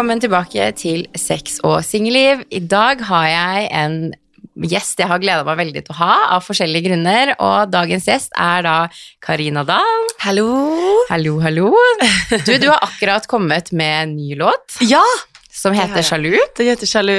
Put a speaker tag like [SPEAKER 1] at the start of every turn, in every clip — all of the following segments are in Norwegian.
[SPEAKER 1] Velkommen tilbake til Sex og singelliv. I dag har jeg en gjest jeg har gleda meg veldig til å ha, av forskjellige grunner. Og dagens gjest er da Karina Dahl.
[SPEAKER 2] Hallo.
[SPEAKER 1] Hallo, hallo. Du, du har akkurat kommet med en ny låt
[SPEAKER 2] Ja,
[SPEAKER 1] som heter. Sjalu.
[SPEAKER 2] Det heter Sjalu.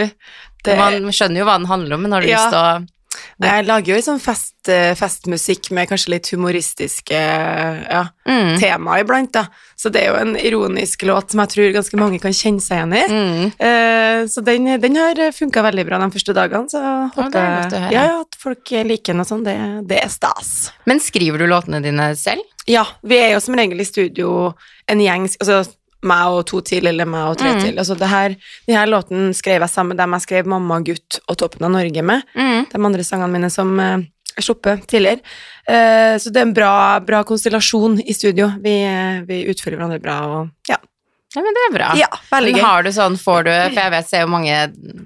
[SPEAKER 2] Det,
[SPEAKER 1] Man skjønner jo hva den handler om, men har du
[SPEAKER 2] Ja.
[SPEAKER 1] lyst til å
[SPEAKER 2] jeg lager jo litt sånn fest, eh, festmusikk med kanskje litt humoristiske ja,
[SPEAKER 1] mm.
[SPEAKER 2] tema iblant, da. Så det er jo en ironisk låt som jeg tror ganske mange kan kjenne seg igjen i.
[SPEAKER 1] Mm.
[SPEAKER 2] Eh, så den, den har funka veldig bra de første dagene, så håper
[SPEAKER 1] ja,
[SPEAKER 2] ja, ja, at folk liker den og sånn, det, det er stas.
[SPEAKER 1] Men skriver du låtene dine selv?
[SPEAKER 2] Ja, vi er jo som regel i studio en gjeng, altså meg og to til, eller meg og tre
[SPEAKER 1] Mm.
[SPEAKER 2] til. Altså det her, de her låten skrev jeg sammen med dem jeg skrev Mamma, gutt og Toppen av Norge med.
[SPEAKER 1] Mm.
[SPEAKER 2] De andre sangene mine som uh, jeg sluppet tidligere. Uh, så det er en bra, bra konstellasjon i studio. Vi, uh, vi utfører hverandre bra og ja.
[SPEAKER 1] Ja, men det er bra.
[SPEAKER 2] Ja, veldig gøy.
[SPEAKER 1] har du sånn, får du For jeg vet, ser jo mange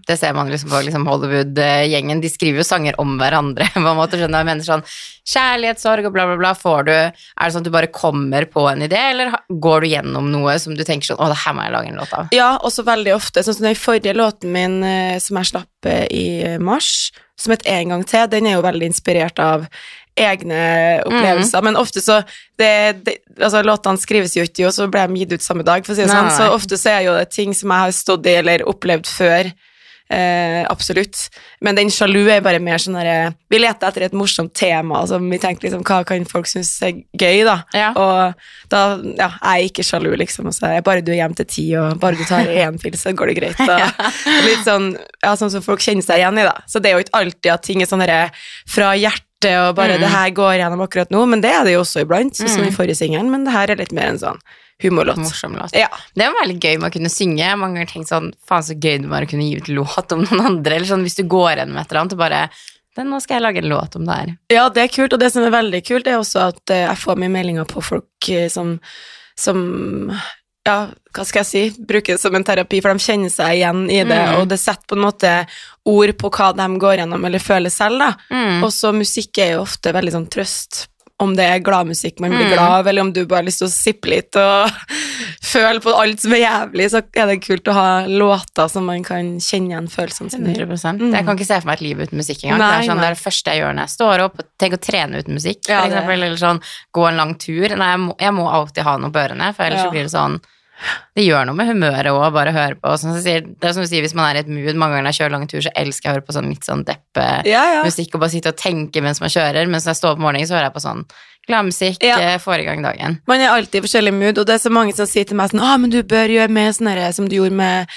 [SPEAKER 1] Det ser man liksom på liksom Hollywood-gjengen. De skriver jo sanger om hverandre. på en måte, skjønner? Jeg mener sånn kjærlighetssorg og bla, bla, bla. Får du Er det sånn at du bare kommer på en idé, eller går du gjennom noe som du tenker sånn Å, det her må jeg lage en låt av.
[SPEAKER 2] Ja, også veldig ofte. Sånn som den forrige låten min eh, som jeg slapp eh, i mars, som het En gang til, den er jo veldig inspirert av egne opplevelser, men ofte så det, det, Altså, låtene skrives jo ikke, og så ble de gitt ut samme dag, for å si det sånn, så ofte så er jo det ting som jeg har stått i eller opplevd før. Eh, absolutt. Men den sjalu er bare mer sånn derre Vi leter etter et morsomt tema, som vi tenker liksom Hva kan folk synes er gøy, da?
[SPEAKER 1] Ja.
[SPEAKER 2] Og da ja, er jeg ikke sjalu, liksom. Og så er bare du er hjem til ti, og bare du tar én pils, så går det greit. Og, litt sånn, ja, sånn som folk kjenner seg igjen i, da. Så det er jo ikke alltid at ting er sånn herre fra hjertet og bare
[SPEAKER 1] Mm.
[SPEAKER 2] 'det her går gjennom akkurat nå', men det er det jo også iblant, sånn som
[SPEAKER 1] Mm.
[SPEAKER 2] i forrige singelen, men det her er litt mer en sånn humorlåt.
[SPEAKER 1] Morsom låt.
[SPEAKER 2] Ja.
[SPEAKER 1] Det var veldig gøy med å kunne synge. Har mange ganger tenkt sånn Faen, så gøy det var å kunne gi ut låt om noen andre. Eller sånn hvis du går gjennom et eller annet og bare «Den, Nå skal jeg lage en låt om det her.
[SPEAKER 2] Ja, det er kult, og det som er veldig kult, er også at eh, jeg får mye meldinger på folk eh, som, som ja, hva skal jeg si, bruker det som en terapi, for de kjenner seg igjen i det,
[SPEAKER 1] Mm.
[SPEAKER 2] og det setter på en måte ord på hva de går gjennom eller føler selv, da.
[SPEAKER 1] Mm.
[SPEAKER 2] Og så musikk er jo ofte veldig sånn trøst, om det er gladmusikk man blir
[SPEAKER 1] Mm.
[SPEAKER 2] glad av, eller om du bare har lyst til å sippe litt og føle på alt som er jævlig, så er det kult å ha låter som man kan kjenne igjen følelsene sine i.
[SPEAKER 1] 100
[SPEAKER 2] Mm.
[SPEAKER 1] Jeg kan ikke se for meg et liv uten musikk engang.
[SPEAKER 2] Nei,
[SPEAKER 1] det, er sånn, det er det første jeg gjør når jeg står opp. Tenk å trene uten musikk, for
[SPEAKER 2] Ja,
[SPEAKER 1] eksempel. Eller sånn gå en lang tur. Nei, jeg må, jeg må alltid ha noe på ørene, for ellers
[SPEAKER 2] Ja.
[SPEAKER 1] så blir det sånn Det gjør noe med humøret òg, bare høre på. Sånn sier, det er som du sier, hvis man er i et mood Mange ganger når jeg kjører lang tur, så elsker jeg å høre på sånn litt sånn deppe
[SPEAKER 2] Ja, ja.
[SPEAKER 1] musikk og bare sitte og tenke mens man kjører. Mens når jeg står opp om morgenen, så hører jeg på sånn gladmusikk,
[SPEAKER 2] Ja.
[SPEAKER 1] eh, får i gang dagen.
[SPEAKER 2] Man er alltid i forskjellig mood, og det er så mange som sier til meg sånn 'Å, men du bør gjøre mer sånn som du gjorde med,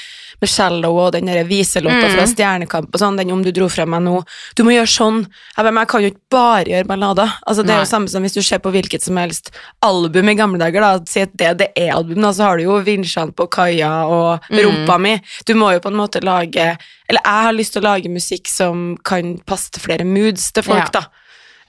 [SPEAKER 2] med Shallow og den viselåta
[SPEAKER 1] Mm.
[SPEAKER 2] fra Stjernekamp og sånn, den om du dro frem meg nå. Du må gjøre sånn. Jeg bare, men jeg kan jo ikke bare gjøre ballader. Altså, det er jo samme som hvis du ser på hvilket som helst album i gamle dager, da, si at det, det er album, da, så har du jo Vinsjene på kaia og
[SPEAKER 1] Mm.
[SPEAKER 2] Mi. Du må jo på en måte lage Eller jeg har lyst til å lage musikk som kan passe til flere moods til folk,
[SPEAKER 1] Ja.
[SPEAKER 2] da.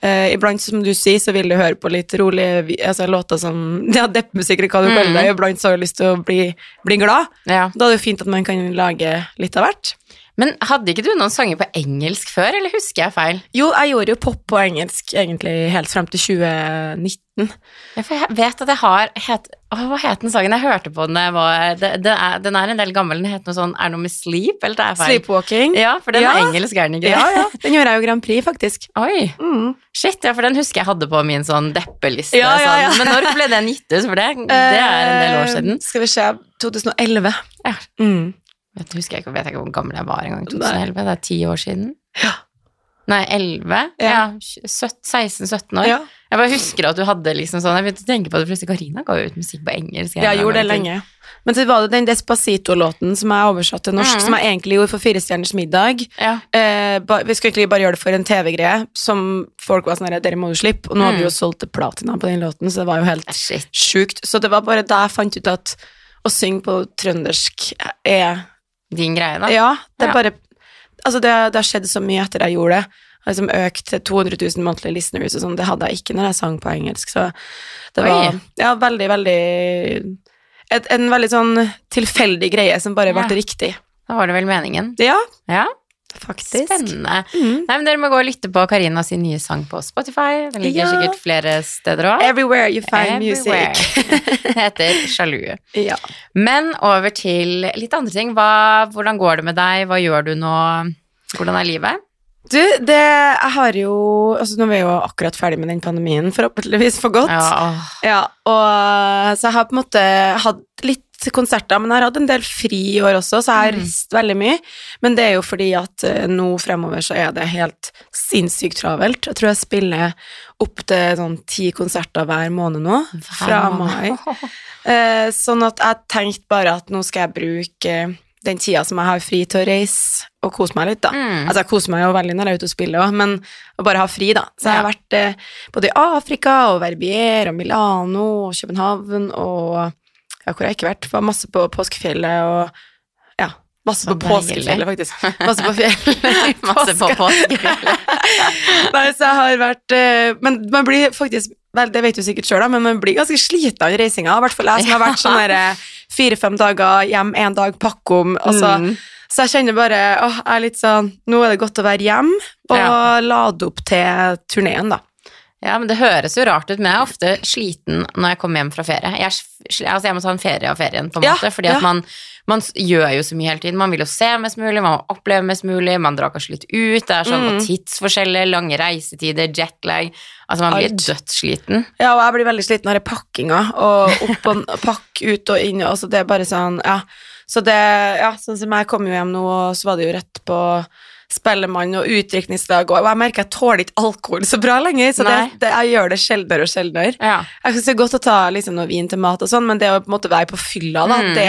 [SPEAKER 2] Eh, iblant, som du sier, så vil du høre på litt rolige altså, låter som ja, deppmusikk, eller hva du kaller det. Iblant så har du lyst til å bli, bli glad.
[SPEAKER 1] Ja.
[SPEAKER 2] Da er det jo fint at man kan lage litt av hvert.
[SPEAKER 1] Men hadde ikke du noen sanger på engelsk før, eller husker jeg feil?
[SPEAKER 2] Jo, jeg gjorde jo pop på engelsk egentlig helt frem til 2019.
[SPEAKER 1] Ja, for jeg vet at jeg har het, å, Hva het den sangen? Jeg hørte på den jeg var det, det er, Den er en del gammel. Den het noe sånn Er det noe med sleep, eller det er feil?
[SPEAKER 2] Sleepwalking.
[SPEAKER 1] Ja, for den
[SPEAKER 2] Ja.
[SPEAKER 1] er engelsk, er den ikke?
[SPEAKER 2] Ja, ja. Den gjorde jeg jo Grand Prix, faktisk.
[SPEAKER 1] Oi,
[SPEAKER 2] Mm.
[SPEAKER 1] shit, ja, for den husker jeg hadde på min sånn deppeliste.
[SPEAKER 2] Ja, ja, ja.
[SPEAKER 1] Sånn. Men når ble den gitt ut? For det, det er en del år siden.
[SPEAKER 2] Uh, Skal vi se 2011.
[SPEAKER 1] Ja.
[SPEAKER 2] Mm.
[SPEAKER 1] Vet, husker jeg, ikke, vet jeg ikke hvor gammel jeg var engang.
[SPEAKER 2] Nei.
[SPEAKER 1] 2011, det er ti år siden.
[SPEAKER 2] Ja.
[SPEAKER 1] Nei, 11?
[SPEAKER 2] Ja.
[SPEAKER 1] Ja, 16-17 år.
[SPEAKER 2] Ja.
[SPEAKER 1] Jeg bare husker at du hadde liksom sånn Jeg begynte å tenke på det plutselig. Karina ga jo ut musikk på engelsk. en
[SPEAKER 2] Jeg gjorde det lenge. Men så var det den Despacito-låten som jeg oversatte til norsk,
[SPEAKER 1] mm.
[SPEAKER 2] som jeg egentlig gjorde for Fire stjerners middag.
[SPEAKER 1] Ja.
[SPEAKER 2] Eh, ba, vi skulle egentlig bare gjøre det for en TV-greie, som folk var sånn her, dere må jo slippe, og nå har vi
[SPEAKER 1] Mm.
[SPEAKER 2] jo solgt platina på den låten, så det var jo helt
[SPEAKER 1] Shit.
[SPEAKER 2] sjukt. Så det var bare da jeg fant ut at å synge på trøndersk er
[SPEAKER 1] Din greie, da?
[SPEAKER 2] Ja, det
[SPEAKER 1] Ja.
[SPEAKER 2] er bare Altså, det, det har skjedd så mye etter jeg gjorde det. Har liksom økt til 200 000 monthly listeners og sånn, det hadde jeg ikke når jeg sang på engelsk, så det var
[SPEAKER 1] Oi.
[SPEAKER 2] ja, veldig, veldig et, En veldig sånn tilfeldig greie som bare ble riktig.
[SPEAKER 1] Da var det vel meningen.
[SPEAKER 2] Ja,
[SPEAKER 1] Ja.
[SPEAKER 2] Faktisk.
[SPEAKER 1] Spennende.
[SPEAKER 2] Mm.
[SPEAKER 1] Nei, men Dere må gå og lytte på Karina sin nye sang på Spotify. Den ligger
[SPEAKER 2] Ja.
[SPEAKER 1] sikkert flere steder òg.
[SPEAKER 2] Everywhere you find
[SPEAKER 1] Everywhere.
[SPEAKER 2] music.
[SPEAKER 1] Det heter Sjalu.
[SPEAKER 2] ja.
[SPEAKER 1] Men over til litt andre ting. Hva, hvordan går det med deg? Hva gjør du nå? Hvordan er livet?
[SPEAKER 2] Du, det Jeg har jo Altså, nå er vi jo akkurat ferdig med den pandemien, forhåpentligvis for godt.
[SPEAKER 1] Ja.
[SPEAKER 2] Ja, og så jeg har på en måte hatt litt konserter, men jeg har hatt en del fri i år også, så jeg har
[SPEAKER 1] Mm.
[SPEAKER 2] reist veldig mye. Men det er jo fordi at eh, nå fremover så er det helt sinnssykt travelt. Jeg tror jeg spiller opp til sånn ti konserter hver måned nå, fra mai. Eh, sånn at jeg tenkte bare at nå skal jeg bruke den tida som jeg har fri til å reise, og kose meg litt, da.
[SPEAKER 1] Mm.
[SPEAKER 2] Altså, jeg koser meg jo veldig når jeg er ute og spiller òg, men å bare ha fri, da. Så jeg har vært eh, både i Afrika og Verbier og Milano og København og Ja, hvor har jeg ikke vært? Var masse på Påskefjellet og Ja, masse på. Påskefjellet, faktisk. Masse på fjellet.
[SPEAKER 1] Masse på påskefjellet.
[SPEAKER 2] Nei, så jeg har vært eh, Men man blir faktisk Vel, det vet du sikkert sjøl, men man blir ganske sliten av reisinga. I hvert fall jeg som har vært sånn der eh, fire-fem dager hjem, én dag pakke om. Altså,
[SPEAKER 1] Mm.
[SPEAKER 2] Så jeg kjenner bare åh, jeg er litt sånn Nå er det godt å være hjem og
[SPEAKER 1] Ja.
[SPEAKER 2] lade opp til turneen, da.
[SPEAKER 1] Ja, men det høres jo rart ut, men jeg er ofte sliten når jeg kommer hjem fra ferie. Jeg, altså jeg må ta en ferie av ferien, på en
[SPEAKER 2] Ja,
[SPEAKER 1] måte, fordi
[SPEAKER 2] ja.
[SPEAKER 1] at man, man gjør jo så mye hele tiden. Man vil jo se mest mulig, man må oppleve mest mulig, man drar kanskje litt ut, det er sånn
[SPEAKER 2] Mm.
[SPEAKER 1] tidsforskjeller, lange reisetider, jetlag. Altså, man blir dødssliten.
[SPEAKER 2] Ja, og jeg blir veldig sliten av den pakkinga, og opp og pakk, ut og inn, Så det er bare sånn, ja. Så det, ja, sånn som jeg kom jo hjem nå, og så var det jo rett på Spellemann og utdrikningslag, og jeg merker jeg tåler ikke alkohol så bra lenger, så det, det, jeg gjør det sjeldnere og sjeldnere.
[SPEAKER 1] Ja.
[SPEAKER 2] Jeg synes det er godt å ta liksom, noe vin til mat og sånn, men det å på en måte være på fylla, da,
[SPEAKER 1] Mm.
[SPEAKER 2] det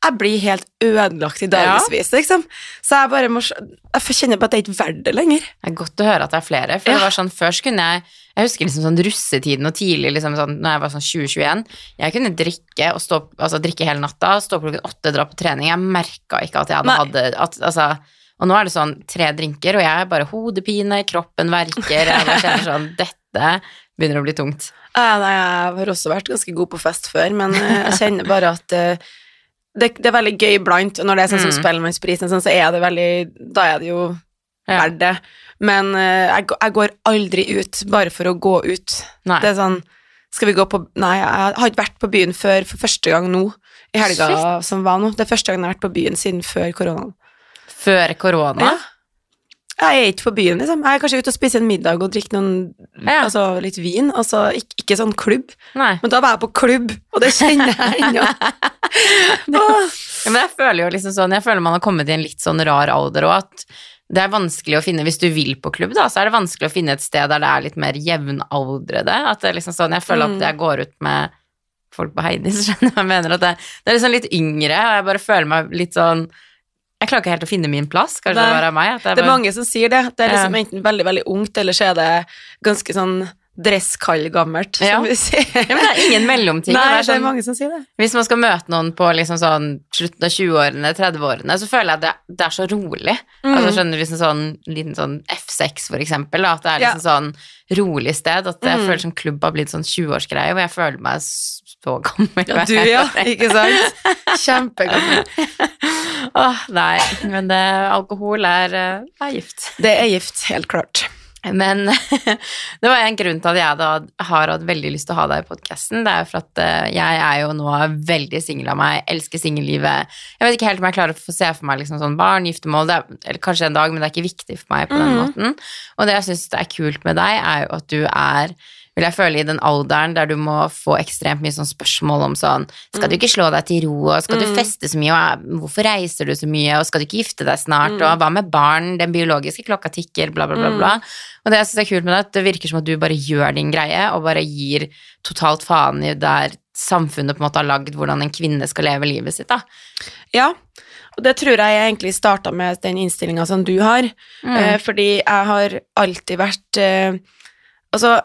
[SPEAKER 2] Jeg blir helt ødelagt i dagevis, liksom. Så jeg bare må Jeg kjenner på at det er ikke verdt det lenger.
[SPEAKER 1] Det er godt å høre at det er flere, for
[SPEAKER 2] Ja.
[SPEAKER 1] det var sånn, før så kunne jeg Jeg husker liksom sånn russetiden og tidlig, liksom sånn, når jeg var sånn 2021 Jeg kunne drikke stå, altså drikke hele natta, stå klokken åtte, dra på trening. Jeg merka ikke at jeg hadde
[SPEAKER 2] hatt
[SPEAKER 1] hadde at, altså, Og nå er det sånn tre drinker, og jeg er bare hodepine, kroppen verker, jeg kjenner sånn Dette begynner å bli tungt.
[SPEAKER 2] Ja, nei, jeg har også vært ganske god på fest før, men eh, jeg kjenner bare at eh, det, det er veldig gøy blant. og når det er sånn som
[SPEAKER 1] Mm.
[SPEAKER 2] Spellemannsprisen, sånn, så er det veldig Da er det jo
[SPEAKER 1] Ja.
[SPEAKER 2] verdt det. Men uh, jeg, går- jeg går aldri ut bare for å gå ut.
[SPEAKER 1] Nei.
[SPEAKER 2] Det er sånn Skal vi gå på Nei, jeg har ikke vært på byen før for første gang nå, i helga som var nå. Det er første gang jeg har vært på byen siden før koronaen.
[SPEAKER 1] Før korona.
[SPEAKER 2] Ja. Jeg er ikke på byen, liksom. Jeg er kanskje ute og spiser en middag og drikker noen
[SPEAKER 1] Ja.
[SPEAKER 2] Altså litt vin. Altså ikke, ikke sånn klubb.
[SPEAKER 1] Nei.
[SPEAKER 2] Men da var jeg på klubb, og det kjenner jeg ennå.
[SPEAKER 1] Ja, men jeg føler jo liksom sånn Jeg føler man har kommet i en litt sånn rar alder og at det er vanskelig å finne Hvis du vil på klubb, da, så er det vanskelig å finne et sted der det er litt mer jevnaldrende. At det er liksom sånn Jeg føler
[SPEAKER 2] Mm.
[SPEAKER 1] at jeg går ut med folk på Heidis, skjønner jeg mener? At det, det er liksom litt yngre, og jeg bare føler meg litt sånn Jeg klarer ikke helt å finne min plass, kanskje
[SPEAKER 2] det,
[SPEAKER 1] det bare er meg. At er,
[SPEAKER 2] Det er
[SPEAKER 1] bare,
[SPEAKER 2] mange som sier det. Det er liksom
[SPEAKER 1] Ja.
[SPEAKER 2] enten veldig, veldig ungt, eller så er det ganske sånn dresskall-gammelt,
[SPEAKER 1] Ja.
[SPEAKER 2] som vi sier.
[SPEAKER 1] ja, men det er ingen mellomting.
[SPEAKER 2] Nei,
[SPEAKER 1] det er
[SPEAKER 2] det er
[SPEAKER 1] sånn,
[SPEAKER 2] mange som sier det.
[SPEAKER 1] Hvis man skal møte noen på liksom sånn slutten av 20-årene, 30-årene, så føler jeg at det, det er så rolig. Altså skjønner du liksom sånn liten sånn F6 for eksempel, da, at det er liksom sånn rolig sted, at jeg
[SPEAKER 2] Mm.
[SPEAKER 1] føler som klubb har blitt sånn 20-årsgreie, hvor jeg føler meg så gammel.
[SPEAKER 2] Ja, du, ja. Ikke sant? Kjempegammel.
[SPEAKER 1] Åh, nei, men det, alkohol er, eh, er gift.
[SPEAKER 2] Det er gift, helt klart.
[SPEAKER 1] Men det var en grunn til at jeg da har hatt veldig lyst til å ha deg i podkasten. Det er jo for at eh, jeg er jo nå veldig singel av meg, elsker singellivet. Jeg vet ikke helt om jeg klarer å få se for meg liksom sånn barn, giftermål, er, eller kanskje en dag, men det er ikke viktig for meg på den
[SPEAKER 2] mm.
[SPEAKER 1] måten. Og det jeg syns er kult med deg, er jo at du er vil jeg føle i den alderen der du må få ekstremt mye sånn spørsmål om sånn Skal du ikke slå deg til ro, og skal du
[SPEAKER 2] Mm.
[SPEAKER 1] feste så mye, og hvorfor reiser du så mye, og skal du ikke gifte deg snart,
[SPEAKER 2] Mm.
[SPEAKER 1] og hva med barn, den biologiske klokka tikker, bla, bla, bla, bla. Og det jeg synes er kult med det, at det virker som at du bare gjør din greie, og bare gir totalt faen i der samfunnet på en måte har lagd hvordan en kvinne skal leve livet sitt, da.
[SPEAKER 2] Ja, og det tror jeg egentlig starta med den innstillinga som du har.
[SPEAKER 1] Mm.
[SPEAKER 2] Eh, fordi jeg har alltid vært eh, Altså,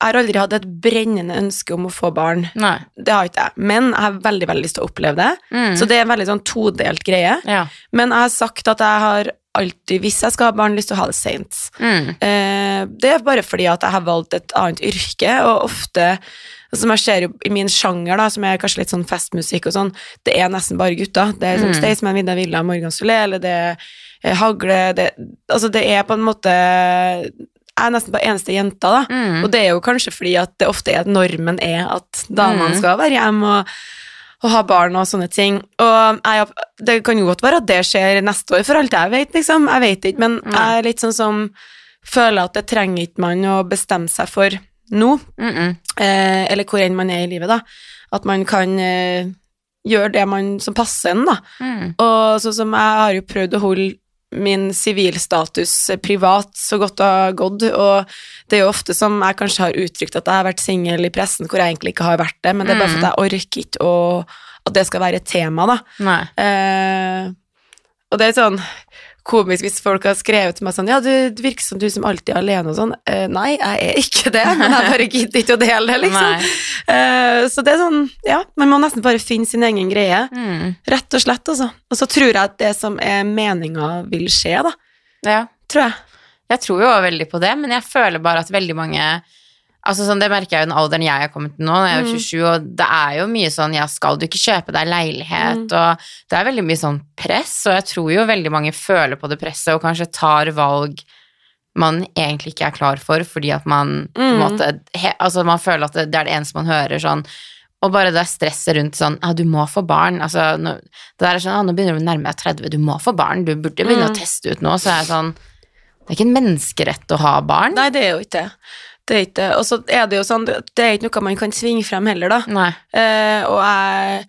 [SPEAKER 2] jeg har aldri hatt et brennende ønske om å få barn.
[SPEAKER 1] Nei.
[SPEAKER 2] Det har ikke jeg. Men jeg har veldig veldig lyst til å oppleve det.
[SPEAKER 1] Mm.
[SPEAKER 2] Så det er en veldig sånn todelt greie.
[SPEAKER 1] ja.
[SPEAKER 2] Men jeg har sagt at jeg har alltid, hvis jeg skal ha barn, lyst til å ha det seint.
[SPEAKER 1] Mm.
[SPEAKER 2] Eh, det er bare fordi at jeg har valgt et annet yrke, og ofte som jeg ser i min sjanger, da, som er kanskje litt sånn festmusikk og sånn, det er nesten bare gutter. Det er som
[SPEAKER 1] Mm.
[SPEAKER 2] Staysman, Vidar Villa, Morgan Solé, eller det er hagle det, Altså, det er på en måte er nesten bare eneste jenta, da.
[SPEAKER 1] Mm.
[SPEAKER 2] Og det er jo kanskje fordi at det ofte er at normen er at damene
[SPEAKER 1] Mm.
[SPEAKER 2] skal være hjemme og, og ha barn og sånne ting. Og jeg, det kan jo godt være at det skjer neste år, for alt jeg vet, liksom. Jeg vet ikke, men
[SPEAKER 1] Nei.
[SPEAKER 2] jeg er litt sånn som føler at det trenger ikke man å bestemme seg for nå,
[SPEAKER 1] Mm -mm.
[SPEAKER 2] eh, eller hvor enn man er i livet, da. At man kan eh, gjøre det man, som passer en, da.
[SPEAKER 1] Mm.
[SPEAKER 2] Og sånn som jeg har jo prøvd å holde min sivilstatus privat så godt det har gått, og det er jo ofte som jeg kanskje har uttrykt at jeg har vært singel i pressen, hvor jeg egentlig ikke har vært det, men det er bare for at jeg orker ikke at det skal være et tema, da. Eh, og det er sånn komisk hvis folk har skrevet til meg sånn Ja, du, virker som du som alltid er alene og sånn. Uh, nei, jeg er ikke det, men jeg bare gidder ikke å dele det, liksom. Eh, så det er sånn Ja, man må nesten bare finne sin egen greie.
[SPEAKER 1] Mm.
[SPEAKER 2] Rett og slett, altså. Og så tror jeg at det som er meninga, vil skje, da.
[SPEAKER 1] Ja.
[SPEAKER 2] Tror jeg.
[SPEAKER 1] Jeg tror jo også veldig på det, men jeg føler bare at veldig mange Altså sånn, Det merker jeg jo den alderen jeg er kommet til nå, jeg er
[SPEAKER 2] jo
[SPEAKER 1] 27, og det er jo mye sånn ja, skal du ikke kjøpe deg leilighet,
[SPEAKER 2] Mm.
[SPEAKER 1] og det er veldig mye sånn press, og jeg tror jo veldig mange føler på det presset og kanskje tar valg man egentlig ikke er klar for, fordi at man på en
[SPEAKER 2] Mm.
[SPEAKER 1] måte he, Altså man føler at det, det er det eneste man hører sånn og bare det stresset rundt sånn Ja, du må få barn. Altså, nå, det der er sånn, ah, nå begynner du å nærme deg 30, du må få barn. Du burde begynne
[SPEAKER 2] Mm.
[SPEAKER 1] å teste ut nå. Så er jeg sånn Det er ikke en menneskerett å ha barn.
[SPEAKER 2] Nei, det er jo ikke det. Det er ikke. Og så er det jo sånn, det er ikke noe man kan svinge frem heller, da. Eh, og jeg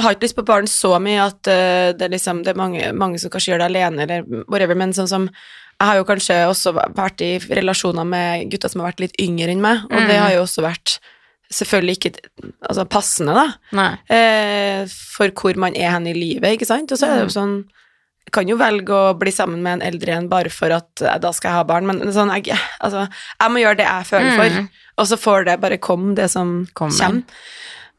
[SPEAKER 2] har ikke lyst på barn så mye at uh, det liksom Det er mange, mange som kanskje gjør det alene, eller whatever, men sånn som Jeg har jo kanskje også vært i relasjoner med gutter som har vært litt yngre enn meg, og det
[SPEAKER 1] Mm.
[SPEAKER 2] har jo også vært selvfølgelig ikke altså, passende, da, eh, for hvor man er hen i livet, ikke sant? Og så er det jo sånn Jeg kan jo velge å bli sammen med en eldre en bare for at eh, da skal jeg ha barn, men sånn, jeg, altså, jeg må gjøre det jeg føler for,
[SPEAKER 1] Mm.
[SPEAKER 2] og så får det bare komme, det som
[SPEAKER 1] Kommer.
[SPEAKER 2] kommer.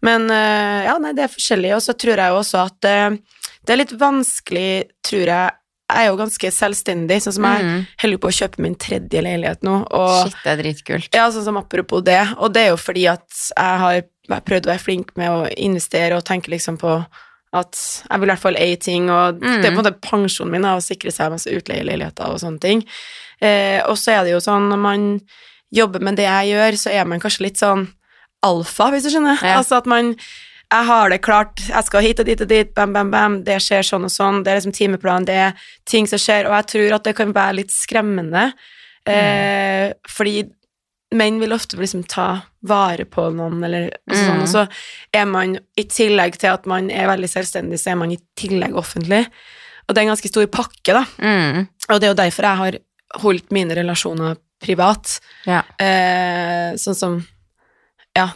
[SPEAKER 2] Men eh, ja, nei, det er forskjellig, og så tror jeg jo også at eh, det er litt vanskelig, tror jeg Jeg er jo ganske selvstendig, sånn som jeg
[SPEAKER 1] Mm.
[SPEAKER 2] holder på å kjøpe min tredje leilighet nå, og
[SPEAKER 1] Shit, det er dritkult.
[SPEAKER 2] ja, sånn som apropos det, og det er jo fordi at jeg har prøvd å være flink med å investere og tenke liksom på at jeg vil i hvert fall eie ting, og
[SPEAKER 1] Mm.
[SPEAKER 2] det er på en måte pensjonen min da, å sikre seg masse utleieleiligheter og sånne ting. Eh, og så er det jo sånn, når man jobber med det jeg gjør, så er man kanskje litt sånn alfa, hvis du skjønner.
[SPEAKER 1] Ja.
[SPEAKER 2] Altså at man jeg har det klart, jeg skal hit og dit og dit, bam, bam, bam, det skjer sånn og sånn, det er liksom timeplan, det er ting som skjer, og jeg tror at det kan være litt skremmende, eh, fordi menn vil ofte liksom ta vare på noen, eller altså sånn,
[SPEAKER 1] Mm.
[SPEAKER 2] og så er man, i tillegg til at man er veldig selvstendig, så er man i tillegg offentlig, og det er en ganske stor pakke, da,
[SPEAKER 1] Mm.
[SPEAKER 2] og det er jo derfor jeg har holdt mine relasjoner privat,
[SPEAKER 1] Ja.
[SPEAKER 2] eh, sånn som, ja,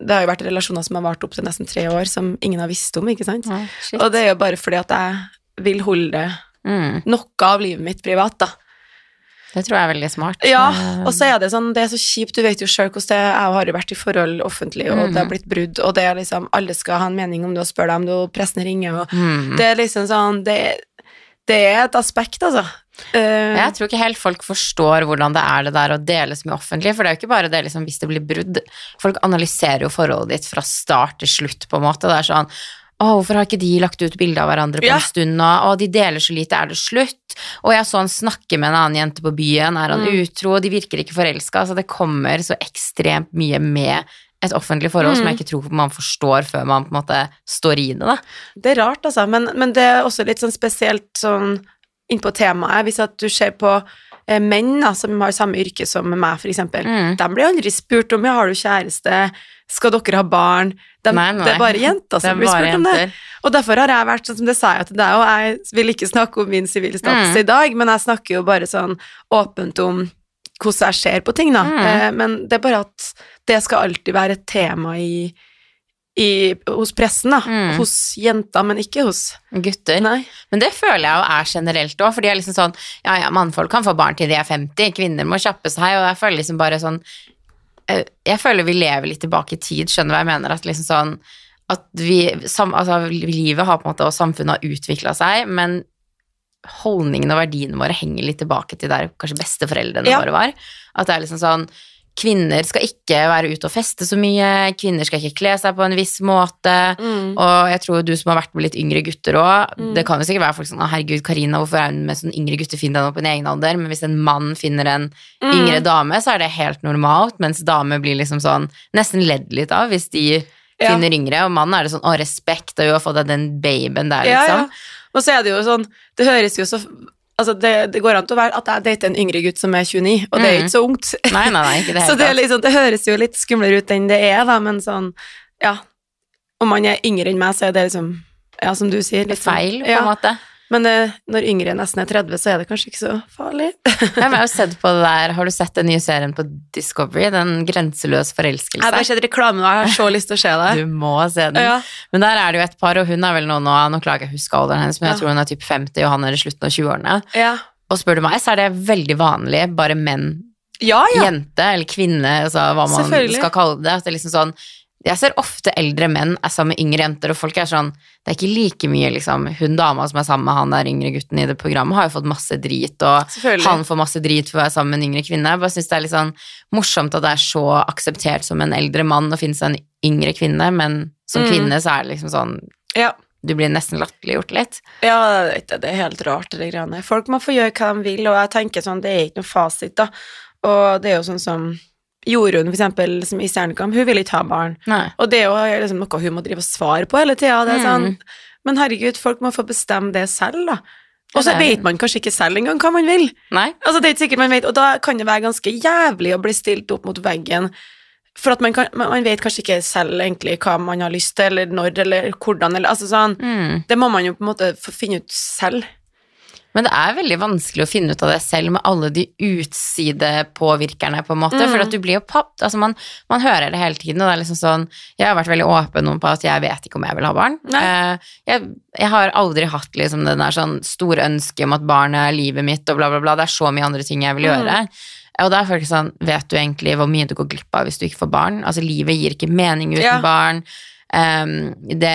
[SPEAKER 2] det har jo vært relasjoner som har vart opp til nesten tre år, som ingen har visst om, ikke sant?
[SPEAKER 1] Ja.
[SPEAKER 2] Og det er jo bare fordi at jeg vil holde
[SPEAKER 1] Mm.
[SPEAKER 2] noe av livet mitt privat, da.
[SPEAKER 1] Det tror jeg er veldig smart.
[SPEAKER 2] Ja,
[SPEAKER 1] Eh,
[SPEAKER 2] og så er det sånn, det er så kjipt, du vet jo selv hvordan det er, jeg har jo vært i forhold offentlig, og det har
[SPEAKER 1] Mhm.
[SPEAKER 2] blitt brudd, og det er liksom, alle skal ha en mening om det, og spør deg om det, og pressen ringer, og
[SPEAKER 1] mm.
[SPEAKER 2] det er liksom sånn, det, det er et aspekt, altså. Uh,
[SPEAKER 1] Jeg tror ikke helt folk forstår hvordan det er det der å dele så mye offentlig, for det er jo ikke bare det liksom, hvis det blir brudd. Folk analyserer jo forholdet ditt fra start til slutt, på en måte. Det er sånn å, hvorfor har ikke de lagt ut bilde av hverandre på
[SPEAKER 2] Ja.
[SPEAKER 1] en stund nå? Å, de deler så lite, er det slutt? Og jeg så han snakke med en annen jente på byen, er han
[SPEAKER 2] Mm.
[SPEAKER 1] utro? De virker ikke forelska. så det kommer så ekstremt mye med et offentlig forhold som
[SPEAKER 2] Mm.
[SPEAKER 1] jeg ikke tror man forstår før man på en måte står i det, da.
[SPEAKER 2] Det er rart, altså, men, men det er også litt sånn spesielt sånn innpå temaet. Hvis at du ser på menn da, som har samme yrke som meg, eksempel.
[SPEAKER 1] Mm.
[SPEAKER 2] De blir aldri spurt om ja, har du kjæreste, skal dere ha barn? De,
[SPEAKER 1] Nei, nei.
[SPEAKER 2] Det er bare jenter som blir spurt om det. Og derfor har jeg vært sånn som det sa jeg til deg, og jeg vil ikke snakke om min sivilstatus
[SPEAKER 1] Mm.
[SPEAKER 2] i dag, men jeg snakker jo bare sånn åpent om hvordan jeg ser på ting, da.
[SPEAKER 1] Mm.
[SPEAKER 2] Eh, men det er bare at det skal alltid være et tema i, i, hos pressen, da.
[SPEAKER 1] Mm.
[SPEAKER 2] Hos jenter, men ikke hos
[SPEAKER 1] Gutter.
[SPEAKER 2] Nei.
[SPEAKER 1] Men det føler jeg jo er generelt òg, for de er liksom sånn Ja, ja, mannfolk kan få barn til de er 50, kvinner må kjappe seg, og jeg føler liksom bare sånn eh, Jeg føler vi lever litt tilbake i tid, skjønner du hva jeg mener? At liksom sånn At vi sam, Altså, livet har på en måte, og samfunnet har utvikla seg, men holdningene og verdiene våre henger litt tilbake til der kanskje besteforeldrene
[SPEAKER 2] Ja.
[SPEAKER 1] våre var. At det er liksom sånn kvinner skal ikke være ute og feste så mye, kvinner skal ikke kle seg på en viss måte.
[SPEAKER 2] Mm.
[SPEAKER 1] Og jeg tror du som har vært med litt yngre gutter òg,
[SPEAKER 2] Mm.
[SPEAKER 1] det kan jo sikkert være folk sånn herregud, Karina, hvorfor er hun med sånn yngre gutter, finn deg noe på din egen alder? Men hvis en mann finner en
[SPEAKER 2] Mm.
[SPEAKER 1] yngre dame, så er det helt normalt, mens damer blir liksom sånn nesten ledd litt av hvis de
[SPEAKER 2] Ja.
[SPEAKER 1] finner yngre, og mannen er det sånn å, respekt, og jo, har fått deg den babyen der,
[SPEAKER 2] Ja,
[SPEAKER 1] liksom.
[SPEAKER 2] ja. Og så er det jo sånn Det høres jo så Altså, det, det går an til å være at jeg dater en yngre gutt som er 29, og det er jo
[SPEAKER 1] Mm.
[SPEAKER 2] ikke så ungt.
[SPEAKER 1] Nei, nei, nei, ikke det
[SPEAKER 2] så det, liksom, det høres jo litt skumlere ut enn det er, da, men sånn Ja. Om man er yngre enn meg, så er det liksom Ja, som du sier. Litt sånn-
[SPEAKER 1] Feil, på
[SPEAKER 2] ja.
[SPEAKER 1] en måte.
[SPEAKER 2] Men det, når yngre nesten er 30, så er det kanskje ikke så farlig.
[SPEAKER 1] Jeg har sett på det der, har du sett den nye serien på Discovery, den Grenseløs forelskelse?
[SPEAKER 2] Jeg har sett reklame, og jeg har så lyst til å se det.
[SPEAKER 1] Du må se den.
[SPEAKER 2] Ja.
[SPEAKER 1] Men der er det jo et par, og hun er vel nå, nå, nå klager jeg å huske alderen hennes, men jeg
[SPEAKER 2] Ja.
[SPEAKER 1] tror hun er typ 50, og han er i slutten av 20-årene.
[SPEAKER 2] Ja.
[SPEAKER 1] Og spør du meg, så er det veldig vanlig, bare menn,
[SPEAKER 2] ja, ja.
[SPEAKER 1] jente eller kvinne, altså hva man skal kalle det. At det er liksom sånn, jeg ser ofte eldre menn er sammen med yngre jenter, og folk er sånn, det er ikke like mye liksom, hun dama som er sammen med han der yngre gutten i det programmet, har jo fått masse drit, og han får masse drit for å være sammen med en yngre kvinne. Jeg bare synes det er litt sånn morsomt at det er så akseptert som en eldre mann å finne seg en yngre kvinne, men som
[SPEAKER 2] Mm.
[SPEAKER 1] kvinne så er det liksom sånn,
[SPEAKER 2] Ja.
[SPEAKER 1] du blir nesten latterliggjort litt.
[SPEAKER 2] Ja, det, det er helt rart, det greiene. Folk må få gjøre hva de vil, og jeg tenker sånn, det er ikke noe fasit, da. Og det er jo sånn som Jorunn, for eksempel, som i Stjernekamp, hun vil ikke ha barn.
[SPEAKER 1] Nei.
[SPEAKER 2] Og det er jo liksom noe hun må drive og svare på hele tida. Det er sånn,
[SPEAKER 1] Mm.
[SPEAKER 2] Men herregud, folk må få bestemme det selv, da. Og så vet man kanskje ikke selv engang hva man vil.
[SPEAKER 1] Nei?
[SPEAKER 2] Altså, det er ikke sikkert man vet, og da kan det være ganske jævlig å bli stilt opp mot veggen. For at man, kan, man man vet kanskje ikke selv egentlig hva man har lyst til, eller når, eller hvordan, eller altså sånn.
[SPEAKER 1] Mm.
[SPEAKER 2] Det må man jo på en måte få finne ut selv.
[SPEAKER 1] Men det er veldig vanskelig å finne ut av det selv med alle de utsidepåvirkerne, på en måte.
[SPEAKER 2] Mm.
[SPEAKER 1] For at du blir jo papp. Altså man, man hører det hele tiden, og det er liksom sånn Jeg har vært veldig åpen om på at jeg vet ikke om jeg vil ha barn. Eh, jeg, jeg har aldri hatt liksom den der sånn store ønske om at barnet er livet mitt, og bla, bla, bla. Det er så mye andre ting jeg vil
[SPEAKER 2] Mm.
[SPEAKER 1] gjøre. Og da er folk sånn Vet du egentlig hvor mye du går glipp av hvis du ikke får barn? Altså, livet gir ikke mening uten
[SPEAKER 2] Ja.
[SPEAKER 1] barn. Um, det,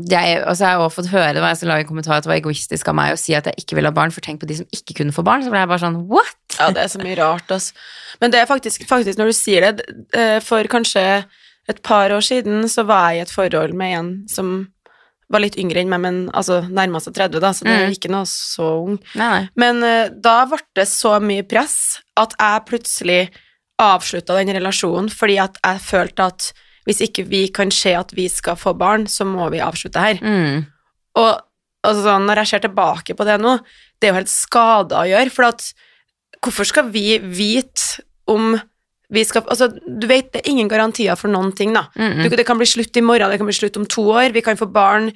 [SPEAKER 1] det er, og så har jeg også fått høre det var jeg som la en kommentar at det var egoistisk av meg å si at jeg ikke ville ha barn, for tenk på de som ikke kunne få barn. Så ble jeg bare sånn what?
[SPEAKER 2] Ja, det er så mye rart, altså. Men det er faktisk, faktisk når du sier det, eh, for kanskje et par år siden så var jeg i et forhold med en som var litt yngre enn meg, men altså nærma seg 30, da, så det er
[SPEAKER 1] Mm.
[SPEAKER 2] ikke noe så ung.
[SPEAKER 1] Nei, nei.
[SPEAKER 2] Men eh, da ble det så mye press at jeg plutselig avslutta den relasjonen fordi at jeg følte at hvis ikke vi kan se at vi skal få barn, så må vi avslutte her.
[SPEAKER 1] Mm.
[SPEAKER 2] Og altså, når jeg ser tilbake på det nå, det er jo helt skada å gjøre, for at hvorfor skal vi vite om vi skal Altså, du vet, det er ingen garantier for noen ting, da.
[SPEAKER 1] Mm,
[SPEAKER 2] Du,
[SPEAKER 1] mm.
[SPEAKER 2] det kan bli slutt i morgen, det kan bli slutt om to år, vi kan få barn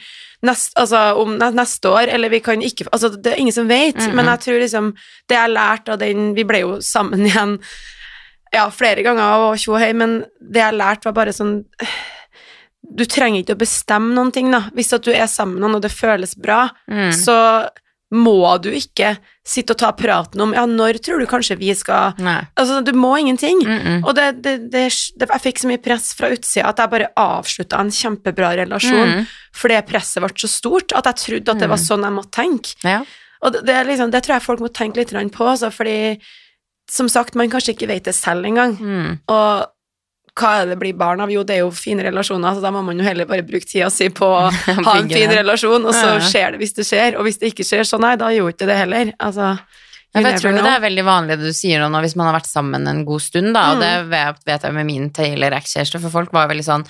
[SPEAKER 2] nest, altså, om neste år, eller vi kan ikke Altså, det er ingen som vet,
[SPEAKER 1] Mm,
[SPEAKER 2] men
[SPEAKER 1] mm.
[SPEAKER 2] jeg tror liksom Det jeg lærte lært av den Vi ble jo sammen igjen ja, flere ganger og tjo og hei, men det jeg lærte, var bare sånn Du trenger ikke å bestemme noen ting, da. Hvis at du er sammen med noen, og det føles bra,
[SPEAKER 1] Mm.
[SPEAKER 2] så må du ikke sitte og ta praten om Ja, når tror du kanskje vi skal
[SPEAKER 1] Nei.
[SPEAKER 2] Altså, du må ingenting.
[SPEAKER 1] Mm, mm.
[SPEAKER 2] Og det, det, det, jeg fikk så mye press fra utsida at jeg bare avslutta en kjempebra relasjon
[SPEAKER 1] Mm.
[SPEAKER 2] fordi presset ble så stort at jeg trodde at det var
[SPEAKER 1] Mm.
[SPEAKER 2] sånn jeg måtte tenke.
[SPEAKER 1] Ja.
[SPEAKER 2] Og det, liksom, det tror jeg folk må tenke litt på, altså, fordi som sagt, man kanskje ikke vet det selv engang.
[SPEAKER 1] Mm.
[SPEAKER 2] Og hva er det blir barn av? Jo, det er jo fine relasjoner, så da må man jo heller bare bruke tida si på å ha en fin relasjon, og så skjer det hvis det skjer, og hvis det ikke skjer, så nei, da gjorde ikke det heller. Altså,
[SPEAKER 1] Ja, jeg tror det er veldig vanlig det du sier nå, hvis man har vært sammen en god stund, da, og
[SPEAKER 2] Mm.
[SPEAKER 1] det vet- vet jeg med min Taylor, ekskjæreste, for folk var veldig sånn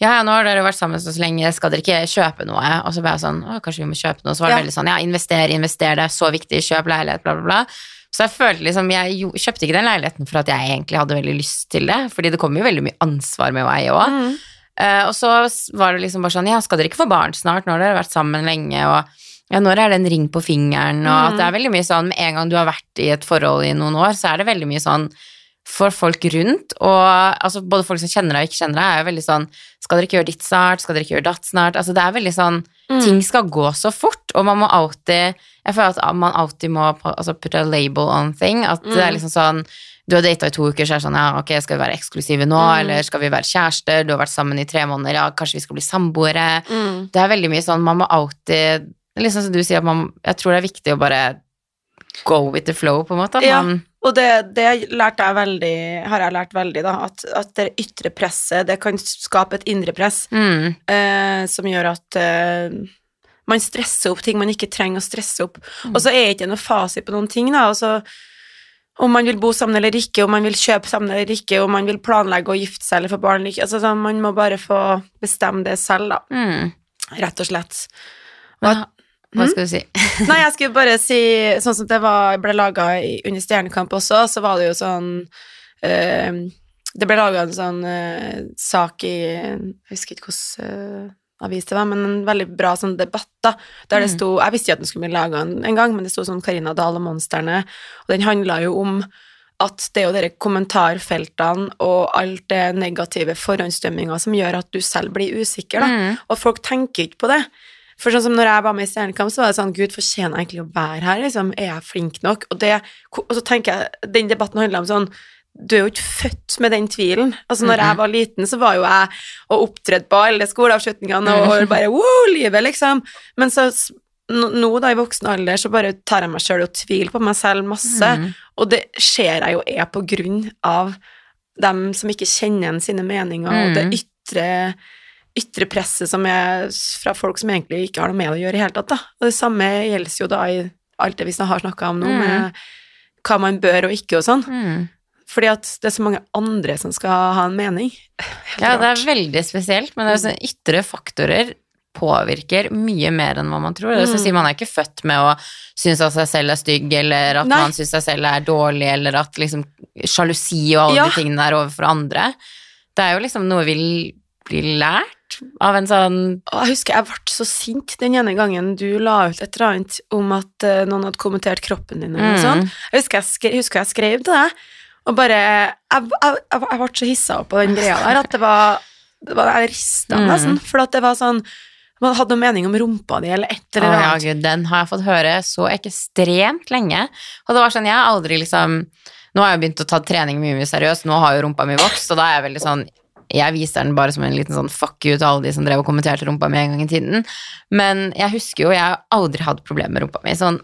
[SPEAKER 1] ja, ja, nå har dere vært sammen så lenge, skal dere ikke kjøpe noe? Og så ble jeg sånn, å, kanskje vi må kjøpe noe? Så var det
[SPEAKER 2] Ja.
[SPEAKER 1] veldig sånn, ja, invester, invester, det er så viktig, kjøp leilighet, bla, bla, bla. Så jeg følte liksom, jeg kjøpte ikke den leiligheten for at jeg egentlig hadde veldig lyst til det, fordi det kommer jo veldig mye ansvar med å eie.
[SPEAKER 2] Mm.
[SPEAKER 1] Eh, og så var det liksom bare sånn, ja, skal dere ikke få barn snart? Nå har dere vært sammen lenge, og ja, når er det en ring på fingeren? Og at det er veldig mye sånn, med en gang du har vært i et forhold i noen år, så er det veldig mye sånn for folk rundt, og altså både folk som kjenner deg og ikke kjenner deg, er jo veldig sånn, skal dere ikke gjøre ditt snart? Skal dere ikke gjøre datt snart? Altså det er veldig sånn,
[SPEAKER 2] Mm.
[SPEAKER 1] ting skal gå så fort, og man må alltid, jeg føler at man alltid må altså, put a label on thing, at det er
[SPEAKER 2] Mm.
[SPEAKER 1] liksom sånn, du har data i to uker, så er det sånn, ja, ok, skal vi være eksklusive nå,
[SPEAKER 2] Mm.
[SPEAKER 1] eller skal vi være kjærester, du har vært sammen i tre måneder, ja, kanskje vi skal bli samboere.
[SPEAKER 2] Mm.
[SPEAKER 1] Det er veldig mye sånn, man må alltid, liksom som du sier, at man, jeg tror det er viktig å bare go with the flow, på en måte.
[SPEAKER 2] Ja.
[SPEAKER 1] man,
[SPEAKER 2] Og det, det jeg veldig, har jeg lært veldig, da, at, at det ytre presset, det kan skape et indre press
[SPEAKER 1] Mm.
[SPEAKER 2] eh, som gjør at eh, man stresser opp ting man ikke trenger å stresse opp. Og så er det ikke noe fasit på noen ting, da. Altså, om man vil bo sammen eller ikke, om man vil kjøpe sammen eller ikke, om man vil planlegge å gifte seg eller få barn eller ikke. Altså, sånn, man må bare få bestemme det selv, da.
[SPEAKER 1] Mm.
[SPEAKER 2] Rett og slett.
[SPEAKER 1] Men, hva
[SPEAKER 2] Mm?
[SPEAKER 1] skal du si?
[SPEAKER 2] Nei, jeg skulle bare si Sånn som det var, ble laga under Stjernekamp også, så var det jo sånn eh, Det ble laga en sånn eh, sak i Jeg husker ikke hvordan eh, avis det var, men en veldig bra sånn debatt, da. Der det
[SPEAKER 1] Mm.
[SPEAKER 2] sto Jeg visste ikke at den skulle bli laga en, en gang, men det sto sånn Karina Dahl og monstrene, og den handla jo om at det er jo dere kommentarfeltene og alt det negative forhåndsdømminga som gjør at du selv blir usikker, da.
[SPEAKER 1] Mm.
[SPEAKER 2] Og folk tenker ikke på det. For sånn som når jeg var med i Stjernekamp, så var det sånn Gud, fortjener jeg egentlig å være her? Liksom? Er jeg flink nok? Og, det, og så tenker jeg Den debatten handler om sånn Du er jo ikke født med den tvilen. Altså, når jeg var liten, så var jo jeg og opptredde på alle skoleavslutningene og bare wow, livet, liksom. Men så nå, da, i voksen alder, så bare tar jeg meg sjøl og tviler på meg selv masse.
[SPEAKER 1] Mm.
[SPEAKER 2] Og det ser jeg jo er på grunn av dem som ikke kjenner igjen sine meninger, og det
[SPEAKER 1] Mm.
[SPEAKER 2] ytre, ytre presset som er fra folk som egentlig ikke har noe med det å gjøre i hele tatt. Da. Og det samme gjelder jo da i alt det vi har snakka om nå,
[SPEAKER 1] Mm.
[SPEAKER 2] med hva man bør og ikke og sånn.
[SPEAKER 1] Mm.
[SPEAKER 2] Fordi at det er så mange andre som skal ha en mening. Helt
[SPEAKER 1] Ja, det er veldig spesielt, men det er sånn ytre faktorer påvirker mye mer enn hva man tror. Det er som å si, man er ikke født med å synes at seg selv er stygg, eller at
[SPEAKER 2] Nei.
[SPEAKER 1] man synes seg selv er dårlig, eller at liksom sjalusi og alle
[SPEAKER 2] Ja.
[SPEAKER 1] de tingene er overfor andre. Det er jo liksom noe vi blir lært av en sånn
[SPEAKER 2] jeg husker jeg ble så sint den ene gangen du la ut et eller annet om at eh, noen hadde kommentert kroppen din, eller noe
[SPEAKER 1] Mm.
[SPEAKER 2] sånt. Jeg husker jeg, skrev, husker jeg skrev til deg, og bare Jeg, jeg, jeg, jeg ble så hissa opp på den greia der at det var, det var Jeg rista
[SPEAKER 1] Mm.
[SPEAKER 2] nesten, for at det var sånn Man hadde noe mening om rumpa di, eller et eller
[SPEAKER 1] ja,
[SPEAKER 2] annet.
[SPEAKER 1] gud, den har jeg fått høre så ekstremt lenge. Og det var sånn, jeg har aldri liksom Nå har jeg begynt å ta trening mye mer seriøst, nå har jo rumpa mi vokst, og da er jeg veldig sånn jeg viser den bare som en liten sånn fuck you til alle de som drev og kommenterte rumpa mi en gang i tiden. Men jeg husker jo, jeg har aldri hatt problemer med rumpa mi. Sånn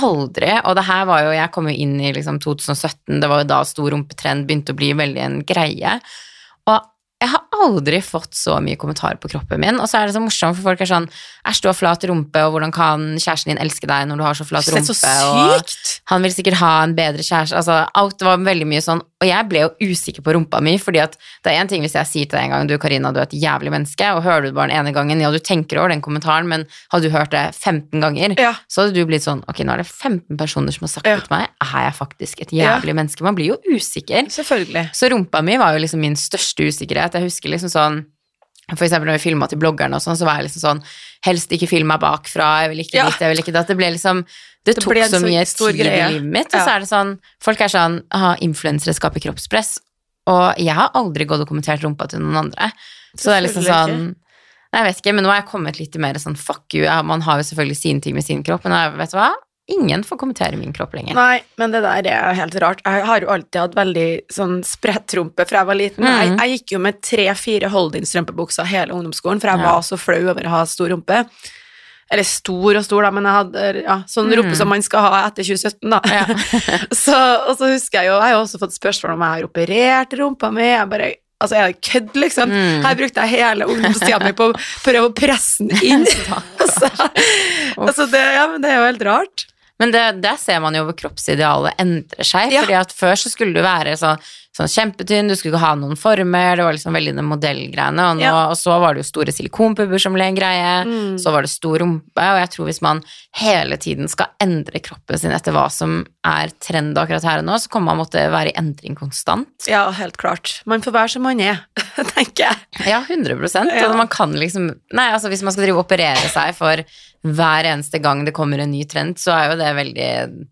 [SPEAKER 1] aldri. Og det her var jo, jeg kom jo inn i liksom 2017, det var jo da stor rumpetrend begynte å bli veldig en greie. Og jeg har aldri fått så mye kommentarer på kroppen min. Og så er det så morsomt, for folk er sånn Æsj, du har flat rumpe, og hvordan kan kjæresten din elske deg når du har så flat rumpe?
[SPEAKER 2] så
[SPEAKER 1] Og han vil sikkert ha en bedre kjæreste. Altså, alt var veldig mye sånn. Og jeg ble jo usikker på rumpa mi, fordi at det er én ting hvis jeg sier til deg en gang du Karina, du er et jævlig menneske, og hører du det bare den ene gangen, ja, du tenker over den kommentaren, men hadde du hørt det 15 ganger,
[SPEAKER 2] Ja.
[SPEAKER 1] så hadde du blitt sånn Ok, nå er det 15 personer som har sagt
[SPEAKER 2] Ja.
[SPEAKER 1] det til meg, er jeg faktisk et
[SPEAKER 2] Ja.
[SPEAKER 1] menneske? Man blir jo usikker.
[SPEAKER 2] Selvfølgelig.
[SPEAKER 1] Så rumpa mi var jo liksom min største usikkerhet. Jeg husker liksom sånn for eksempel når vi filma til bloggerne og sånn, så var jeg liksom sånn Helst ikke film meg bakfra, jeg vil ikke
[SPEAKER 2] Ja.
[SPEAKER 1] dit, jeg vil ikke datt. Det ble liksom Det,
[SPEAKER 2] Det
[SPEAKER 1] tok så mye
[SPEAKER 2] tid
[SPEAKER 1] tid i livet mitt, og
[SPEAKER 2] Ja.
[SPEAKER 1] så er det sånn Folk er sånn Aha, influensere skaper kroppspress. Og jeg har aldri gått og kommentert rumpa til noen andre. Så det er liksom sånn Nei, jeg vet ikke, men nå har jeg kommet litt mer sånn fuck you. Man har jo selvfølgelig sine ting med sin kropp, men jeg, vet du hva? Ingen får kommentere min kropp lenger.
[SPEAKER 2] Nei, men det der er helt rart. Jeg har jo alltid hatt veldig sånn spredtrumpe fra jeg var liten.
[SPEAKER 1] Mm.
[SPEAKER 2] Jeg, jeg gikk jo med tre-fire hold-in-strømpebukser hele ungdomsskolen, for jeg
[SPEAKER 1] Ja.
[SPEAKER 2] var så flau over å ha stor rumpe. Eller stor og stor, da, men jeg hadde ja, sånn
[SPEAKER 1] mm.
[SPEAKER 2] rumpe som man skal ha etter 2017, da.
[SPEAKER 1] Ja.
[SPEAKER 2] så, og så husker jeg jo, jeg har jo også fått spørsmål om jeg har operert rumpa mi. Jeg bare Altså, er det kødd, liksom?
[SPEAKER 1] Mm.
[SPEAKER 2] Her brukte jeg hele ungdomstida mi på å prøve å presse den inn. altså, altså det, ja, men det er jo helt rart.
[SPEAKER 1] Men det, der ser man jo hvor kroppsidealet endrer seg.
[SPEAKER 2] Ja.
[SPEAKER 1] fordi at Før så skulle du være sånn, sånn kjempetynn, du skulle ikke ha noen former, det var liksom veldig den modellgreiene. Og, nå,
[SPEAKER 2] Ja.
[SPEAKER 1] og så var det jo store silikonpupper som ble en greie,
[SPEAKER 2] Mm.
[SPEAKER 1] så var det stor rumpe. Og jeg tror hvis man hele tiden skal endre kroppen sin etter hva som er trend akkurat her og nå, så kommer man måtte være i endring konstant.
[SPEAKER 2] Ja, helt klart. Man får være som man er, tenker jeg.
[SPEAKER 1] Ja, 100
[SPEAKER 2] Ja.
[SPEAKER 1] Og man kan liksom Nei, altså hvis man skal drive og operere seg for hver eneste gang det kommer en ny trend, så er jo det veldig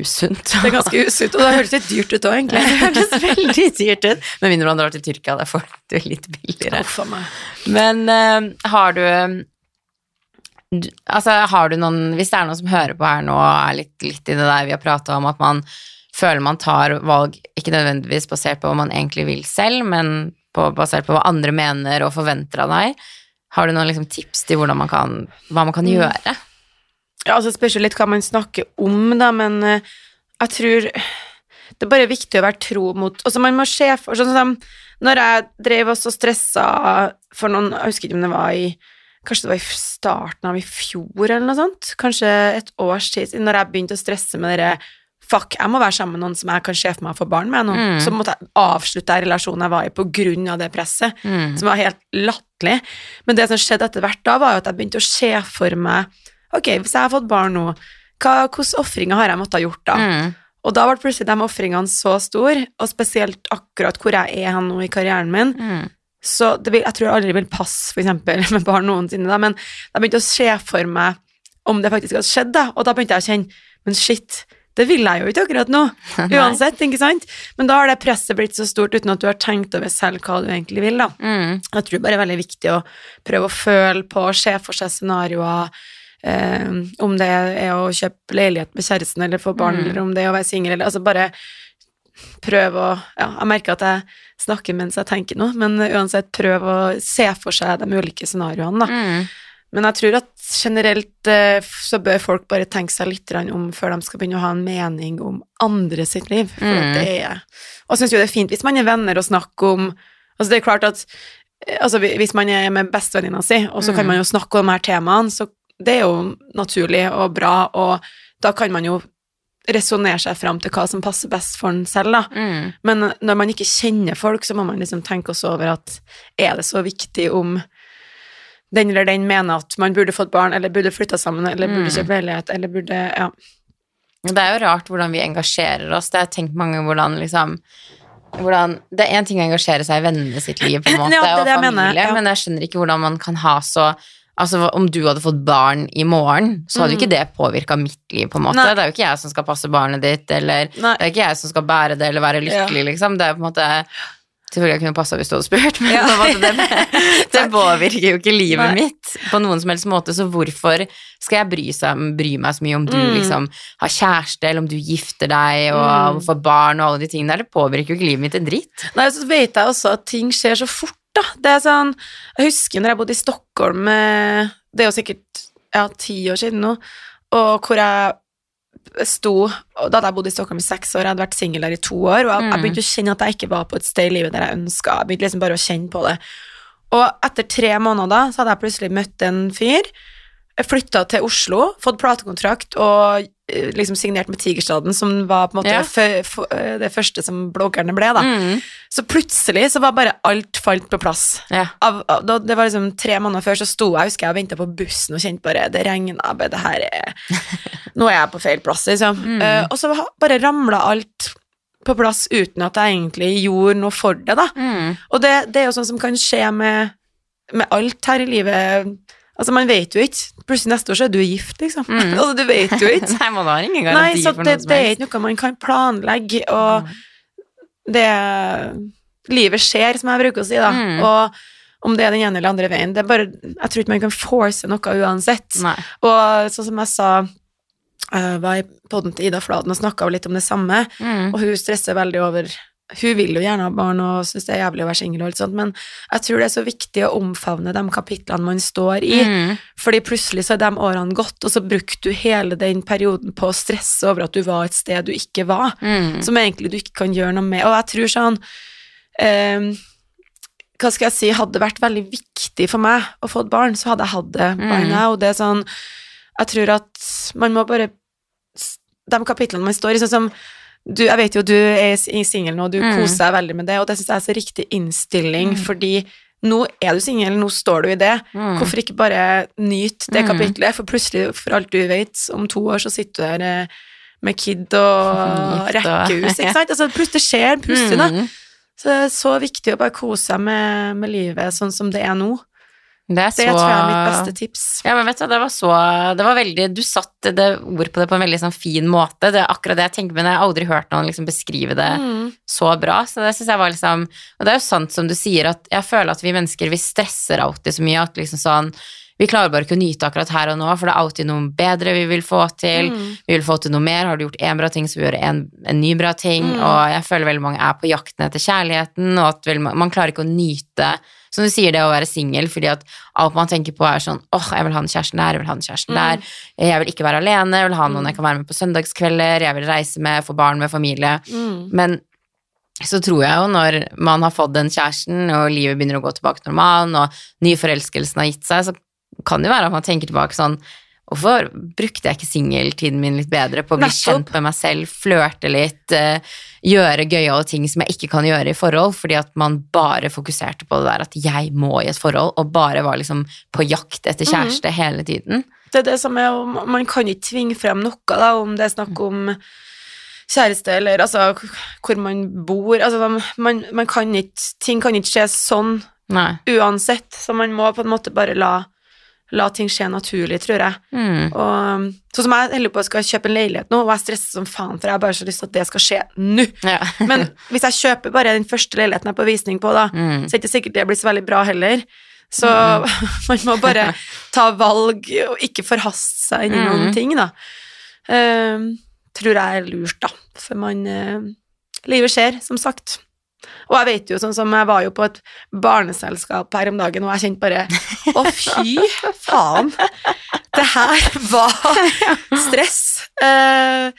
[SPEAKER 1] usunt.
[SPEAKER 2] Det er ganske usunt, og det høres litt dyrt ut òg, egentlig.
[SPEAKER 1] Det høres veldig dyrt ut. Med mindre man drar til Tyrkia, der får du litt billigere.
[SPEAKER 2] Meg.
[SPEAKER 1] Men uh, har du, du Altså, har du noen Hvis det er noen som hører på her nå og er litt, litt i det der vi har prata om, at man føler man tar valg ikke nødvendigvis basert på hva man egentlig vil selv, men på, basert på hva andre mener og forventer av deg, har du noen liksom, tips til man kan, hva man kan
[SPEAKER 2] Mm.
[SPEAKER 1] gjøre?
[SPEAKER 2] Ja, altså, spørs jo litt hva man snakker om, da, men uh, jeg tror det er bare viktig å være tro mot Altså, man må se for Sånn som når jeg drev oss og stressa for noen Jeg husker ikke om det var i Kanskje det var i starten av i fjor, eller noe sånt. Kanskje et års tid siden, når jeg begynte å stresse med dere Fuck, jeg må være sammen med noen som jeg kan se for meg å få barn med nå.
[SPEAKER 1] Mm.
[SPEAKER 2] Så måtte jeg avslutte den relasjonen jeg var i på grunn av det presset,
[SPEAKER 1] Mm.
[SPEAKER 2] som var helt latterlig. Men det som skjedde etter hvert da, var jo at jeg begynte å se for meg Ok, hvis jeg har fått barn nå, hvilke ofringer har jeg måttet ha gjort da?
[SPEAKER 1] Mm.
[SPEAKER 2] Og da ble plutselig de ofringene så store, og spesielt akkurat hvor jeg er nå i karrieren min,
[SPEAKER 1] Mm.
[SPEAKER 2] så det vil, jeg tror jeg aldri vil passe for eksempel med barn noensinne, da, men jeg begynte å se for meg om det faktisk hadde skjedd, da, og da begynte jeg å kjenne, men shit, det vil jeg jo ikke akkurat nå, uansett, ikke sant? Men da har det presset blitt så stort uten at du har tenkt over selv hva du egentlig vil, da.
[SPEAKER 1] Mm.
[SPEAKER 2] Jeg tror bare det er veldig viktig å prøve å føle på, se for seg scenarioer, eh, om det er å kjøpe leilighet med kjæresten eller få barn,
[SPEAKER 1] Mm.
[SPEAKER 2] eller om det er å være singel, eller altså bare prøve å Ja, jeg merker at jeg snakker mens jeg tenker noe, men uansett, prøv å se for seg de ulike scenarioene, da.
[SPEAKER 1] Mm.
[SPEAKER 2] Men jeg tror at generelt eh, så bør folk bare tenke seg litt om før de skal begynne å ha en mening om andre sitt liv. For
[SPEAKER 1] Mm.
[SPEAKER 2] det er Og syns jo det er fint hvis man er venner og snakker om Altså, det er klart at eh, altså, hvis man er med bestevenninna si, og så kan
[SPEAKER 1] Mm.
[SPEAKER 2] man jo snakke om de her temaene, så det er jo naturlig og bra, og da kan man jo resonnere seg fram til hva som passer best for en selv, da.
[SPEAKER 1] Mm.
[SPEAKER 2] Men når man ikke kjenner folk, så må man liksom tenke også over at er det så viktig om den eller den mener at man burde fått barn, eller burde flytta sammen, eller burde
[SPEAKER 1] Mm.
[SPEAKER 2] kjøpt leilighet, eller burde Ja.
[SPEAKER 1] Det er jo rart hvordan vi engasjerer oss. Det har jeg tenkt mange hvordan liksom hvordan, Det er én ting å engasjere seg i vennene sitt liv, på en måte,
[SPEAKER 2] Ja, det
[SPEAKER 1] og
[SPEAKER 2] det jeg
[SPEAKER 1] familie,
[SPEAKER 2] mener, ja.
[SPEAKER 1] men jeg skjønner ikke hvordan man kan ha så Altså, Om du hadde fått barn i morgen, så hadde jo
[SPEAKER 2] Mm.
[SPEAKER 1] ikke det påvirka mitt liv. på en måte.
[SPEAKER 2] Nei.
[SPEAKER 1] Det er jo ikke jeg som skal passe barnet ditt, eller
[SPEAKER 2] Nei.
[SPEAKER 1] det er ikke jeg som skal bære det eller være lykkelig, liksom. Det er på en måte Selvfølgelig jeg kunne passa hvis du hadde spurt, men
[SPEAKER 2] Ja.
[SPEAKER 1] det, det påvirker jo ikke livet
[SPEAKER 2] Nei.
[SPEAKER 1] mitt på noen som helst måte, så hvorfor skal jeg bry, seg, bry meg så mye om du
[SPEAKER 2] Mm.
[SPEAKER 1] liksom har kjæreste, eller om du gifter deg og
[SPEAKER 2] Mm.
[SPEAKER 1] får barn og alle de tingene der? Det påvirker jo ikke livet mitt en dritt.
[SPEAKER 2] Nei, så vet jeg også at ting skjer så fort, da. Det er sånn Jeg husker når jeg bodde i Stockholm eh, Det er jo sikkert ja, ti år siden nå, og hvor jeg sto Da hadde jeg bodd i Stockholm i seks år, jeg hadde vært singel der i to år, og jeg, jeg
[SPEAKER 1] Mm.
[SPEAKER 2] begynte å kjenne at jeg ikke var på et sted i livet der jeg ønska. Jeg begynte liksom bare å kjenne på det. Og etter tre måneder så hadde jeg plutselig møtt en fyr. Flytta til Oslo, fått platekontrakt og liksom signert med Tigerstaden, som var på en måte
[SPEAKER 1] Ja.
[SPEAKER 2] det første som bloggerne ble, da.
[SPEAKER 1] Mm.
[SPEAKER 2] Så plutselig så var bare alt falt på plass.
[SPEAKER 1] Ja.
[SPEAKER 2] Av, av, da, det var liksom tre måneder før så sto jeg husker jeg og venta på bussen og kjente bare det regna, det her er Nå er jeg på feil plass, liksom.
[SPEAKER 1] Mm.
[SPEAKER 2] Uh, og så bare ramla alt på plass uten at jeg egentlig gjorde noe for det, da.
[SPEAKER 1] Mm.
[SPEAKER 2] Og det, det er jo sånn som kan skje med, med alt her i livet. Altså, man vet jo ikke. Plutselig neste år så er du gift, liksom.
[SPEAKER 1] Mm.
[SPEAKER 2] altså, du vet jo ikke.
[SPEAKER 1] Nei, man har ingen
[SPEAKER 2] Nei,
[SPEAKER 1] garanti
[SPEAKER 2] så
[SPEAKER 1] for
[SPEAKER 2] det,
[SPEAKER 1] noe som
[SPEAKER 2] det er ikke noe man kan planlegge, og det Livet skjer, som jeg bruker å si, da.
[SPEAKER 1] Mm.
[SPEAKER 2] Og om det er den ene eller andre veien. Det er bare, jeg tror ikke man kan force noe uansett.
[SPEAKER 1] Nei.
[SPEAKER 2] Og sånn som jeg sa, jeg var i podden til Ida Fladen og snakka litt om det samme,
[SPEAKER 1] Mm.
[SPEAKER 2] og hun stresser veldig over Hun vil jo gjerne ha barn og syns det er jævlig å være singel og alt sånt, men jeg tror det er så viktig å omfavne de kapitlene man står i.
[SPEAKER 1] Mm.
[SPEAKER 2] Fordi plutselig så er de årene gått, og så brukte du hele den perioden på å stresse over at du var et sted du ikke var,
[SPEAKER 1] Mm.
[SPEAKER 2] som egentlig du ikke kan gjøre noe med. Og jeg tror sånn um, Hva skal jeg si, hadde det vært veldig viktig for meg å få et barn, så hadde jeg hatt det by
[SPEAKER 1] Mm.
[SPEAKER 2] now. Det er sånn Jeg tror at man må bare De kapitlene man står i, sånn som du, jeg vet jo du er singel nå, du
[SPEAKER 1] Mm.
[SPEAKER 2] koser deg veldig med det, og det syns jeg er så riktig innstilling,
[SPEAKER 1] Mm.
[SPEAKER 2] fordi nå er du singel, nå står du i det.
[SPEAKER 1] Mm.
[SPEAKER 2] Hvorfor ikke bare nyte det
[SPEAKER 1] Mm.
[SPEAKER 2] kapitlet? For plutselig, for alt du vet, om to år så sitter du der eh, med kid og rekkehus, ikke sant? Altså, plutselig skjer plutselig, da.
[SPEAKER 1] Mm.
[SPEAKER 2] Så det er så viktig å bare kose seg med, med livet sånn som det er nå.
[SPEAKER 1] Det er
[SPEAKER 2] Det tror jeg er mitt beste tips.
[SPEAKER 1] Ja, men vet du, det var så Det var veldig Du satte det ord på det på en veldig sånn fin måte. Det er akkurat det jeg tenker, men jeg har aldri hørt noen liksom beskrive det
[SPEAKER 2] Mm.
[SPEAKER 1] så bra. Så det syns jeg var liksom Og det er jo sant som du sier, at jeg føler at vi mennesker, vi stresser alltid så mye at liksom sånn vi klarer bare ikke å nyte akkurat her og nå, for det er alltid noe bedre vi vil få til.
[SPEAKER 2] Mm.
[SPEAKER 1] Vi vil få til noe mer. Har du gjort én bra ting, så vi gjøre en, en ny bra ting.
[SPEAKER 2] Mm.
[SPEAKER 1] Og jeg føler veldig mange er på jakten etter kjærligheten, og at veldig, man klarer ikke å nyte som du sier, det å være singel, fordi at alt man tenker på er sånn åh, jeg vil ha den kjæresten der, jeg vil ha den kjæresten
[SPEAKER 2] Mm.
[SPEAKER 1] der, jeg vil ikke være alene, jeg vil ha noen jeg kan være med på søndagskvelder, jeg vil reise med, få barn med familie.
[SPEAKER 2] Mm.
[SPEAKER 1] Men så tror jeg jo når man har fått den kjæresten, og livet begynner å gå tilbake til normalen, og nyforelskelsen har gitt seg, så kan det jo være at man tenker tilbake sånn Hvorfor brukte jeg ikke singeltiden min litt bedre på å bli kjent med meg selv, flørte litt, eh, gjøre gøyale ting som jeg ikke kan gjøre i forhold, fordi at man bare fokuserte på det der at jeg må i et forhold, og bare var liksom på jakt etter kjæreste hele tiden.
[SPEAKER 2] Det er det som er, Man kan ikke tvinge frem noe, da, om det er snakk om kjæreste eller altså hvor man bor. Altså, man, man kan ikke Ting kan ikke skje sånn
[SPEAKER 1] Nei.
[SPEAKER 2] uansett, så man må på en måte bare la, la ting skje naturlig, tror jeg.
[SPEAKER 1] Mm.
[SPEAKER 2] Og Sånn som jeg holder på skal kjøpe en leilighet nå, og jeg stresser som faen, for jeg har bare så lyst til at det skal skje nå.
[SPEAKER 1] Ja.
[SPEAKER 2] Men hvis jeg kjøper bare den første leiligheten jeg er på visning på, da,
[SPEAKER 1] Mm.
[SPEAKER 2] så er det ikke sikkert det blir så veldig bra heller. Så man må bare ta valg og ikke forhaste seg inn i noen
[SPEAKER 1] Mm.
[SPEAKER 2] ting, da. Um, tror jeg er lurt, da. For man uh, Livet skjer, som sagt. Og jeg vet jo, sånn som jeg var jo på et barneselskap her om dagen, og jeg kjente bare Å, fy faen! Det her var stress. Eh,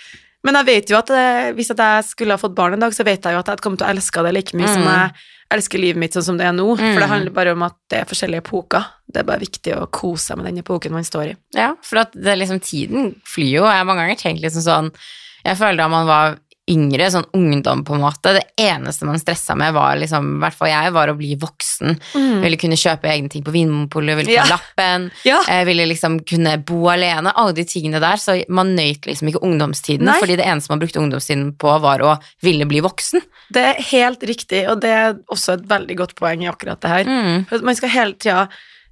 [SPEAKER 2] men jeg vet jo at eh, hvis jeg skulle ha fått barn en dag, så vet jeg jo at jeg hadde kommet til å elske det like mye som
[SPEAKER 1] Mm.
[SPEAKER 2] jeg elsker livet mitt sånn som det er nå. For det
[SPEAKER 1] Mm.
[SPEAKER 2] handler bare om at det er forskjellige epoker. Det er bare viktig å kose seg med den epoken man står i.
[SPEAKER 1] Ja, for at det liksom, tiden flyr jo. Jeg har mange ganger tenkt liksom sånn Jeg føler da man var yngre, sånn ungdom på en måte, det eneste man stressa med, var liksom, i hvert fall jeg, var å bli voksen. Ville kunne kjøpe egne ting på Vinmonopolet, ville få
[SPEAKER 2] Ja.
[SPEAKER 1] lappen,
[SPEAKER 2] Ja.
[SPEAKER 1] jeg ville liksom kunne bo alene, alle de tingene der. Så man nøyt liksom ikke ungdomstiden,
[SPEAKER 2] Nei.
[SPEAKER 1] fordi det eneste man brukte ungdomstiden på, var å ville bli voksen.
[SPEAKER 2] Det er helt riktig, og det er også et veldig godt poeng i akkurat det her.
[SPEAKER 1] Mm,
[SPEAKER 2] For Man skal hele tida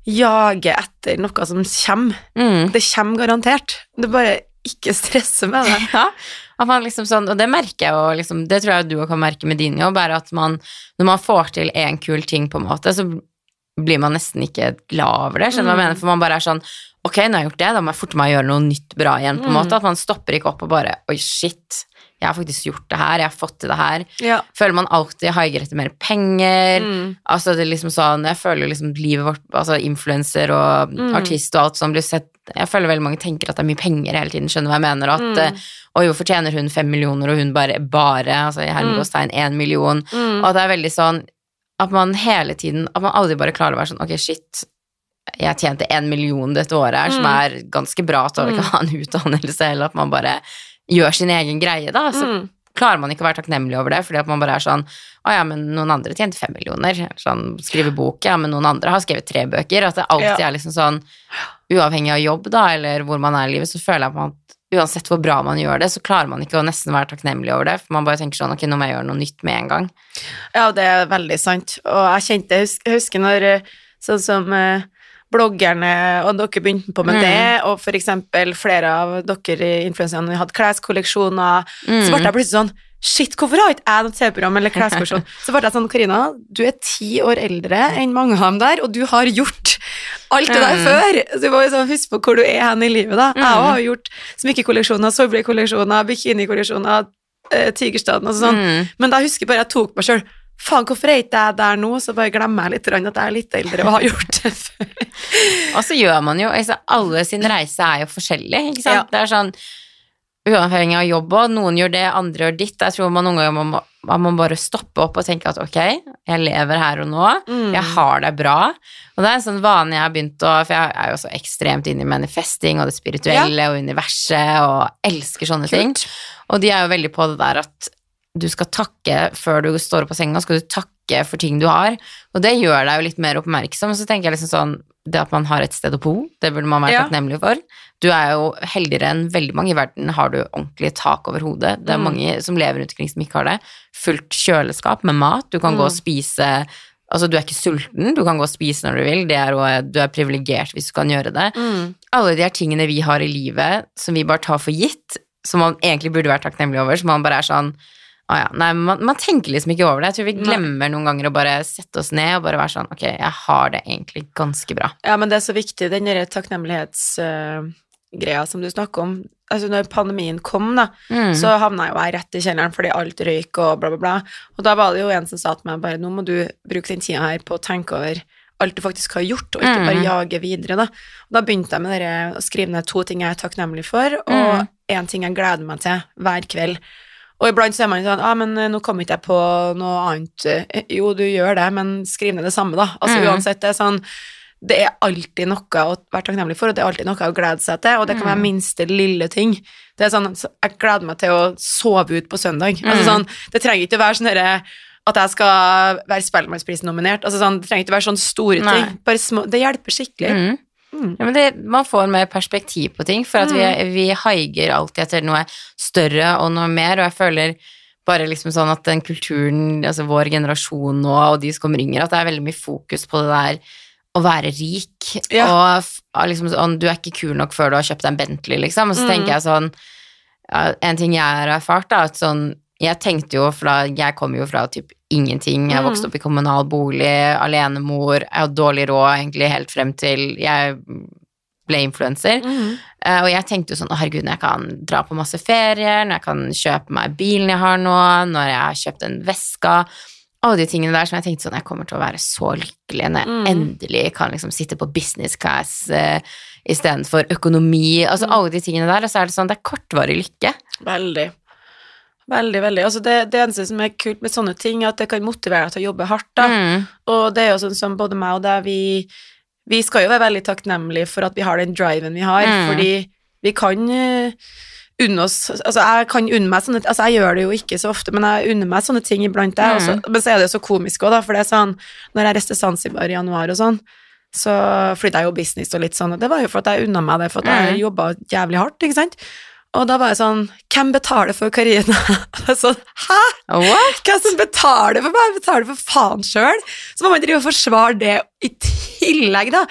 [SPEAKER 2] jage etter noe som kommer.
[SPEAKER 1] mm.
[SPEAKER 2] Det kommer garantert. Det bare ikke stresse med det.
[SPEAKER 1] Ja, liksom sånn, og det merker jeg jo, liksom, det tror jeg du kan merke med din jobb, er at man, når man får til en kul ting på en måte, så blir man nesten ikke glad over det, skjønner du hva jeg
[SPEAKER 2] Mm.
[SPEAKER 1] mener? For man bare er sånn, ok, nå har jeg gjort det, da må jeg forte meg å gjøre noe nytt bra igjen, på en
[SPEAKER 2] Mm.
[SPEAKER 1] måte, at man stopper ikke opp og bare, oi shit, jeg har faktisk gjort det her, jeg har fått til det her.
[SPEAKER 2] Ja.
[SPEAKER 1] Føler man alltid haiger etter mer penger,
[SPEAKER 2] Mm.
[SPEAKER 1] Altså det er liksom sånn, jeg føler liksom livet vårt, altså influenser og
[SPEAKER 2] Mm.
[SPEAKER 1] artist og alt som blir sett, jeg føler veldig mange tenker at det er mye penger hele tiden, skjønner hva jeg mener, og at,
[SPEAKER 2] Mm.
[SPEAKER 1] Og jo, hvorfor tjener hun fem millioner, og hun bare, bare, altså i hermegåstegn, én million,
[SPEAKER 2] Mm.
[SPEAKER 1] og det er veldig sånn, at man hele tiden, at man aldri bare klarer å være sånn, ok, shit, jeg tjente én million dette året her, som
[SPEAKER 2] Mm.
[SPEAKER 1] er ganske bra til å ikke ha en utdannelse, eller at man bare gjør sin egen greie da, så
[SPEAKER 2] Mm.
[SPEAKER 1] Klarer man ikke å være takknemlig over det, fordi at man bare er sånn Å ja, men noen andre tjente fem millioner. Sånn, skrive bok, ja, men noen andre har skrevet tre bøker. At det alltid
[SPEAKER 2] Ja.
[SPEAKER 1] er liksom sånn Uavhengig av jobb, da, eller hvor man er i livet, så føler jeg på at uansett hvor bra man gjør det, så klarer man ikke å nesten være takknemlig over det. For man bare tenker sånn Ok, nå må jeg gjøre noe nytt med en gang.
[SPEAKER 2] Ja, det er veldig sant. Og jeg kjente, jeg husker, jeg husker når eh, sånn som eh, bloggerne og dere begynte på med
[SPEAKER 1] Mm.
[SPEAKER 2] det, og eksempel flere av dere influenserne hadde kleskolleksjoner,
[SPEAKER 1] Mm.
[SPEAKER 2] så ble jeg plutselig sånn Shit, hvorfor har ikke jeg noe TV-program eller kleskolleksjon? Så ble jeg sånn, Karina, du er ti år eldre enn mange av dem der, og du har gjort alt det der
[SPEAKER 1] Mm.
[SPEAKER 2] før. Så du må sånn huske på hvor du er hen i livet, da. Jeg
[SPEAKER 1] òg
[SPEAKER 2] har gjort smykkekolleksjoner, Solbrød-kolleksjoner, bikinikolleksjoner, eh, Tigerstaden og sånn.
[SPEAKER 1] Mm.
[SPEAKER 2] Men da husker jeg bare jeg tok meg sjøl. Faen, hvorfor er ikke jeg der nå? Så bare glemmer jeg litt at jeg er litt eldre og har gjort det før.
[SPEAKER 1] Og så gjør man jo altså, Alle sin reise er jo forskjellig, ikke sant?
[SPEAKER 2] Ja.
[SPEAKER 1] Det er sånn Uavhengig av jobb òg. Noen gjør det, andre gjør ditt. Jeg tror man noen ganger må, man må bare stoppe opp og tenke at ok, jeg lever her og nå.
[SPEAKER 2] Mm.
[SPEAKER 1] Jeg har det bra. Og det er en sånn vane jeg har begynt å For jeg er jo så ekstremt inne i manifesting og det spirituelle og universet og elsker sånne ting. Og de er jo veldig på det der at du skal takke før du står opp av senga, skal du takke for ting du har. Og det gjør deg jo litt mer oppmerksom. Så tenker jeg liksom sånn Det at man har et sted å bo, det burde man være
[SPEAKER 2] Ja.
[SPEAKER 1] takknemlig for. Du er jo heldigere enn veldig mange i verden. Har du ordentlig tak over hodet? Det er
[SPEAKER 2] Mm.
[SPEAKER 1] mange som lever rundt omkring som ikke har det. Fullt kjøleskap med mat. Du kan gå og
[SPEAKER 2] Mm.
[SPEAKER 1] spise Altså, du er ikke sulten, du kan gå og spise når du vil. Det er du er privilegert hvis du kan gjøre det
[SPEAKER 2] Mm.
[SPEAKER 1] alle de her tingene vi har i livet som vi bare tar for gitt, som man egentlig burde være takknemlig over, som man bare er sånn Å ja. Nei, man, man tenker liksom ikke over det. Jeg tror vi
[SPEAKER 2] Nei.
[SPEAKER 1] glemmer noen ganger å bare sette oss ned og bare være sånn Ok, jeg har det egentlig ganske bra.
[SPEAKER 2] Ja, men det er så viktig, den derre takknemlighetsgreia som du snakker om. Altså, når pandemien kom, da,
[SPEAKER 1] Mm.
[SPEAKER 2] så havna jo jeg rett i kjelleren fordi alt røyk og bla, bla, bla. Og da var det jo en som sa til meg bare nå må du bruke den tida her på å tenke over alt du faktisk har gjort, og ikke bare
[SPEAKER 1] Mm.
[SPEAKER 2] jage videre, da. Og da begynte jeg med å skrive ned to ting jeg er takknemlig for, og
[SPEAKER 1] Mm.
[SPEAKER 2] ting jeg gleder meg til hver kveld. Og iblant så er man sånn ah, men eh, nå kom ikke jeg på noe annet. Eh, Jo, du gjør det, men skriv ned det samme, da. Altså
[SPEAKER 1] Mm.
[SPEAKER 2] uansett, det er sånn det er alltid noe å være takknemlig for, og det er alltid noe å glede seg til, og det kan være
[SPEAKER 1] Mm.
[SPEAKER 2] minste lille ting. Det er sånn, jeg gleder meg til å sove ut på søndag. Altså
[SPEAKER 1] Mm.
[SPEAKER 2] sånn, det trenger ikke være sånn at jeg skal være Spellemannsprisen-nominert. Altså sånn, det trenger ikke være sånne store ting. Bare små, det hjelper skikkelig.
[SPEAKER 1] Mm.
[SPEAKER 2] Mm.
[SPEAKER 1] Ja, men det, man får mer perspektiv på ting, for at vi,
[SPEAKER 2] Mm.
[SPEAKER 1] vi haiger alltid etter noe større og noe mer, og jeg føler bare liksom sånn at den kulturen, altså vår generasjon nå, og de som kommer yngre, at det er veldig mye fokus på det der å være rik,
[SPEAKER 2] Ja.
[SPEAKER 1] og liksom sånn, du er ikke kul nok før du har kjøpt deg en Bentley, liksom, og så
[SPEAKER 2] Mm.
[SPEAKER 1] tenker jeg sånn, en ting jeg har erfart da, at sånn, jeg tenkte jo, for da, jeg kom jo fra typ ingenting, jeg vokste opp i kommunal bolig, alenemor, jeg hadde dårlig råd egentlig helt frem til jeg ble influenser.
[SPEAKER 2] Mm.
[SPEAKER 1] Eh, og jeg tenkte jo sånn, herregud, når jeg kan dra på masse ferier, når jeg kan kjøpe meg bilen jeg har nå, når jeg har kjøpt en veska, alle de tingene der som jeg tenkte sånn, jeg kommer til å være så lykkelig når jeg
[SPEAKER 2] Mm.
[SPEAKER 1] endelig kan liksom sitte på business class eh, istedenfor økonomi, altså alle de tingene der, og så er det sånn, det er kortvarig lykke.
[SPEAKER 2] Veldig. Veldig, veldig. Altså det, det eneste som er kult med sånne ting, er at det kan motivere deg til å jobbe hardt, da.
[SPEAKER 1] Mm.
[SPEAKER 2] Og det er jo sånn som både meg og deg, vi, vi skal jo være veldig takknemlige for at vi har den driven vi har,
[SPEAKER 1] Mm.
[SPEAKER 2] fordi vi kan eh, unne oss Altså, jeg kan unne meg sånne Altså, jeg gjør det jo ikke så ofte, men jeg unner meg sånne ting iblant, jeg.
[SPEAKER 1] Mm.
[SPEAKER 2] Men så er det jo så komisk òg, da, for det er sånn Når jeg reiste Zanzibar i januar og sånn, så flytta jeg jo business og litt sånn, og det var jo for at jeg unna meg det, for at jeg
[SPEAKER 1] Mm.
[SPEAKER 2] jobba jævlig hardt, ikke sant? Og da var jeg sånn Hvem betaler for Karina? sånn, Hæ?
[SPEAKER 1] What?
[SPEAKER 2] Hvem som betaler for meg? Jeg betaler for faen sjøl. Så må man drive og forsvare det i tillegg, da.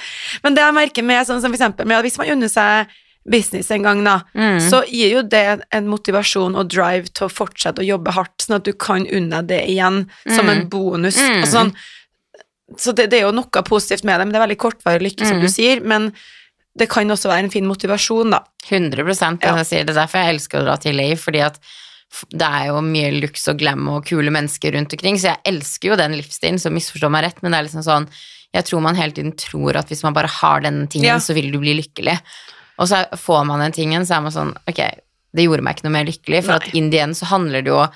[SPEAKER 2] Men det jeg merker med sånn som for eksempel med at hvis man unner seg business en gang, da,
[SPEAKER 1] Mm.
[SPEAKER 2] så gir jo det en motivasjon og drive til å fortsette å jobbe hardt, sånn at du kan unne deg det igjen som en
[SPEAKER 1] Mm.
[SPEAKER 2] bonus.
[SPEAKER 1] Mm.
[SPEAKER 2] Og sånn, så det, det er jo noe positivt med det, men det er veldig kortvarig lykke, som
[SPEAKER 1] Mm.
[SPEAKER 2] du sier. Men det kan også være en fin motivasjon, da.
[SPEAKER 1] 100 prosent,
[SPEAKER 2] Ja.
[SPEAKER 1] jeg sier det er derfor jeg elsker å dra til LA, fordi at det er jo mye luks og glam og kule mennesker rundt omkring, så jeg elsker jo den livsstilen, så misforstå meg rett, men det er liksom sånn, jeg tror man hele tiden tror at hvis man bare har den tingen,
[SPEAKER 2] Ja.
[SPEAKER 1] så vil du bli lykkelig. Og så får man den tingen, så er man sånn, ok, det gjorde meg ikke noe mer lykkelig, for
[SPEAKER 2] Nei.
[SPEAKER 1] at in the end så handler det jo,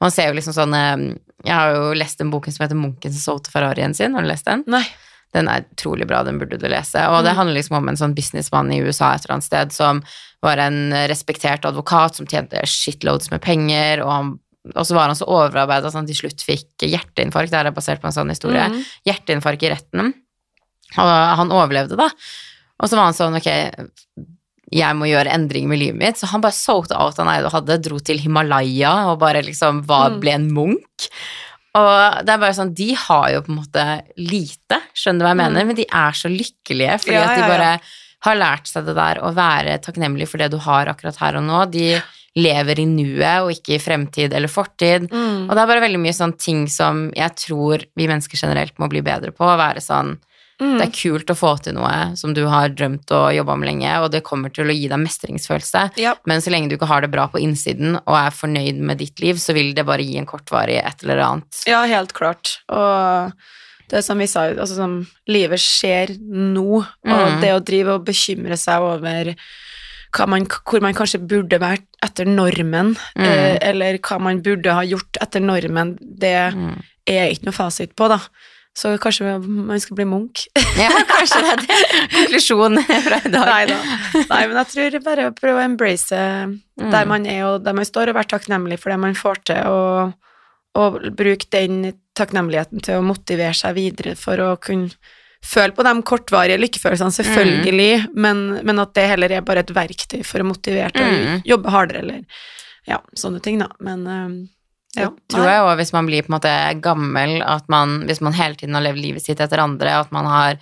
[SPEAKER 1] man ser jo liksom sånn, eh, jeg har jo lest den boken som heter Munken som solgte Ferrarien sin, har du lest den?
[SPEAKER 2] Nei.
[SPEAKER 1] Den er utrolig bra, den burde du lese. Og det
[SPEAKER 2] Mm.
[SPEAKER 1] handler liksom om en sånn businessmann i USA et eller annet sted som var en respektert advokat som tjente shitloads med penger, og, han, og så var han så overarbeida at han til slutt fikk hjerteinfarkt. Det er basert på en sånn historie.
[SPEAKER 2] Mm.
[SPEAKER 1] Hjerteinfarkt i retten. Og han overlevde, da. Og så var han sånn, ok, jeg må gjøre endringer med livet mitt. Så han bare solgte alt han eide og hadde, dro til Himalaya og bare liksom var,
[SPEAKER 2] Mm.
[SPEAKER 1] ble en munk. Og det er bare sånn, de har jo på en måte lite, skjønner du hva jeg
[SPEAKER 2] Mm.
[SPEAKER 1] mener, men de er så lykkelige fordi
[SPEAKER 2] Ja,
[SPEAKER 1] at de bare har lært seg det der å være takknemlig for det du har akkurat her og nå. De lever i nuet og ikke i fremtid eller fortid.
[SPEAKER 2] Mm.
[SPEAKER 1] Og det er bare veldig mye sånn ting som jeg tror vi mennesker generelt må bli bedre på. Å være sånn
[SPEAKER 2] Mm.
[SPEAKER 1] Det er kult å få til noe som du har drømt og jobba med lenge, og det kommer til å gi deg mestringsfølelse.
[SPEAKER 2] Ja.
[SPEAKER 1] Men så lenge du ikke har det bra på innsiden og er fornøyd med ditt liv, så vil det bare gi en kortvarig et eller annet.
[SPEAKER 2] Ja, helt klart. Og det er som vi sa, altså som livet skjer nå, og
[SPEAKER 1] Mm.
[SPEAKER 2] det å drive og bekymre seg over man, hvor man kanskje burde vært etter normen,
[SPEAKER 1] Mm.
[SPEAKER 2] eh, eller hva man burde ha gjort etter normen, det
[SPEAKER 1] Mm.
[SPEAKER 2] er ikke noe fasit på, da. Så kanskje man skal bli munk.
[SPEAKER 1] Ja, kanskje det er det. Konklusjon fra i dag.
[SPEAKER 2] Nei da. Nei, men jeg tror bare å prøve å embrace der
[SPEAKER 1] Mm.
[SPEAKER 2] man er, og der man står, og være takknemlig for det man får til, og, og bruke den takknemligheten til å motivere seg videre for å kunne føle på de kortvarige lykkefølelsene, selvfølgelig, men, men at det heller er bare et verktøy for å motivere til å
[SPEAKER 1] Mm.
[SPEAKER 2] jobbe hardere, eller ja, sånne ting, da. Men ja.
[SPEAKER 1] tror jeg òg, hvis man blir på en måte gammel, at man, hvis man hele tiden har levd livet sitt etter andre, at man har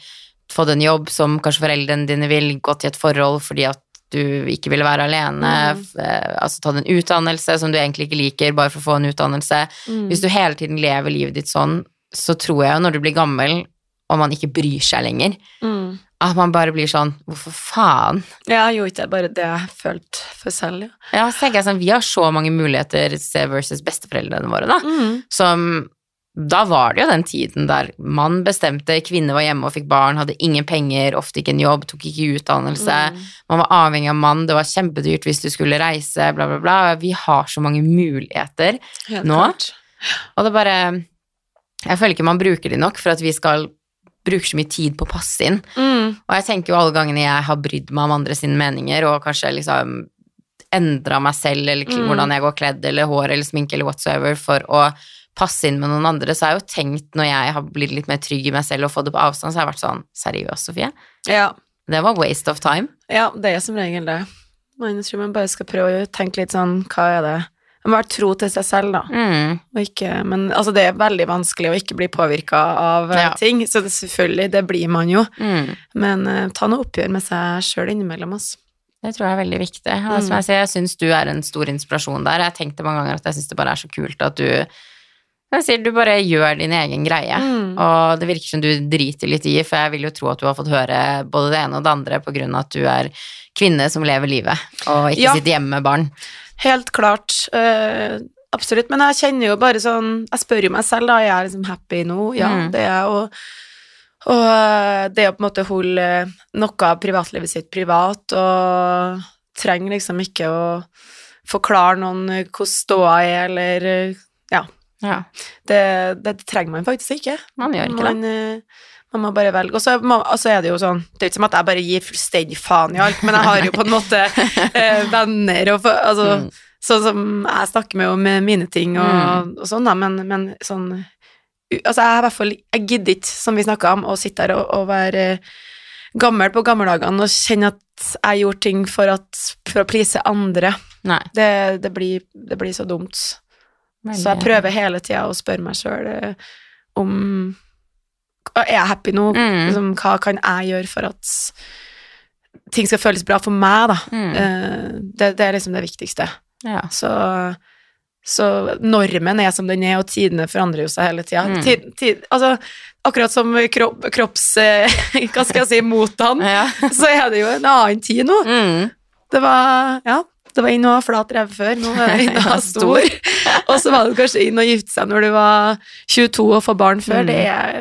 [SPEAKER 1] fått en jobb som kanskje foreldrene dine vil, gått i et forhold fordi at du ikke ville være alene,
[SPEAKER 2] Mm.
[SPEAKER 1] eh, altså tatt en utdannelse som du egentlig ikke liker, bare for å få en utdannelse.
[SPEAKER 2] Mm.
[SPEAKER 1] Hvis du hele tiden lever livet ditt sånn, så tror jeg jo når du blir gammel, og man ikke bryr seg lenger,
[SPEAKER 2] Mm.
[SPEAKER 1] at man bare blir sånn Hvorfor faen?
[SPEAKER 2] Ja, jo ikke, det ikke bare det jeg følte for selv, ja.
[SPEAKER 1] Ja, så tenker jeg sånn, Vi har så mange muligheter se versus besteforeldrene våre, da.
[SPEAKER 2] Mm.
[SPEAKER 1] Som Da var det jo den tiden der mann bestemte, kvinne var hjemme og fikk barn, hadde ingen penger, ofte ikke en jobb, tok ikke utdannelse.
[SPEAKER 2] Mm.
[SPEAKER 1] Man var avhengig av mann, det var kjempedyrt hvis du skulle reise, bla, bla, bla. Vi har så mange muligheter.
[SPEAKER 2] Helt
[SPEAKER 1] Nå?
[SPEAKER 2] klart.
[SPEAKER 1] Og det bare Jeg føler ikke man bruker de nok for at vi skal bruke så mye tid på å passe inn.
[SPEAKER 2] Mm.
[SPEAKER 1] Og jeg tenker jo alle gangene jeg har brydd meg om andre sine meninger, og kanskje liksom endra meg selv, eller
[SPEAKER 2] Mm.
[SPEAKER 1] hvordan jeg går kledd, eller hår, eller sminke, eller whatsoever, for å passe inn med noen andre, så har jeg jo tenkt, når jeg har blitt litt mer trygg i meg selv og fått det på avstand, så har jeg vært sånn Seriøst, Sofie?
[SPEAKER 2] Ja.
[SPEAKER 1] Det var waste of time.
[SPEAKER 2] ja, det er som regel det. Jeg tror man bare skal prøve å tenke litt sånn, hva er det? Man må være tro til seg selv, da.
[SPEAKER 1] Mm.
[SPEAKER 2] Ikke, men altså, det er veldig vanskelig å ikke bli påvirka av eh,
[SPEAKER 1] Ja.
[SPEAKER 2] ting, så det, selvfølgelig, det blir man jo.
[SPEAKER 1] Mm.
[SPEAKER 2] Men uh, ta noe oppgjør med seg sjøl innimellom oss.
[SPEAKER 1] Det tror jeg er veldig viktig. Og som
[SPEAKER 2] Mm.
[SPEAKER 1] jeg sier, jeg syns du er en stor inspirasjon der. Jeg tenkte mange ganger at jeg syns det bare er så kult at du jeg sier, du bare gjør din egen greie.
[SPEAKER 2] Mm.
[SPEAKER 1] Og det virker som du driter litt i, for jeg vil jo tro at du har fått høre både det ene og det andre på grunn av at du er kvinne som lever livet, og ikke
[SPEAKER 2] Ja.
[SPEAKER 1] sitter hjemme med barn.
[SPEAKER 2] Helt klart. Uh, absolutt. Men jeg kjenner jo bare sånn Jeg spør jo meg selv, da. Jeg Er liksom happy nå? Ja,
[SPEAKER 1] Mm.
[SPEAKER 2] det er jeg. Og, eh, det å på en måte holde noe av privatlivet sitt privat, og trenger liksom ikke å forklare noen hvordan ståa er, eller Ja.
[SPEAKER 1] Ja,
[SPEAKER 2] Det, det trenger man faktisk ikke.
[SPEAKER 1] man gjør ikke det.
[SPEAKER 2] man, eh, man må bare velge. Og så er det jo sånn Det er ikke som at jeg bare gir fullstendig faen i alt, men jeg har jo på en måte eh, venner og altså,
[SPEAKER 1] Mm.
[SPEAKER 2] Sånn som jeg snakker med om eh, mine ting og,
[SPEAKER 1] Mm.
[SPEAKER 2] og sånn, da, men, men sånn Altså, jeg i hvert fall Jeg gidder ikke, som vi snakka om, å sitte her og, og være eh, gammel på gammeldagene og kjenne at jeg gjorde ting for, at, for å please andre. Det, det, blir, det blir så dumt. Så jeg prøver hele tida å spørre meg sjøl om Er jeg happy nå?
[SPEAKER 1] Mm.
[SPEAKER 2] Liksom, hva kan jeg gjøre for at ting skal føles bra for meg, da?
[SPEAKER 1] Mm.
[SPEAKER 2] Eh, det, det er liksom det viktigste.
[SPEAKER 1] Ja.
[SPEAKER 2] Så, så normen er som den er, og tidene forandrer jo seg hele tida.
[SPEAKER 1] Mm.
[SPEAKER 2] Altså, akkurat som kropp, kropps... eh, hva skal jeg si, motene,
[SPEAKER 1] ja.
[SPEAKER 2] så er det jo en annen tid nå.
[SPEAKER 1] Mm.
[SPEAKER 2] Det var Ja, det var inn og ha flat rev før, nå er det inn og ha stor. og så var det kanskje inn og gifte seg når du var 22 og få barn før.
[SPEAKER 1] Mm.
[SPEAKER 2] Det er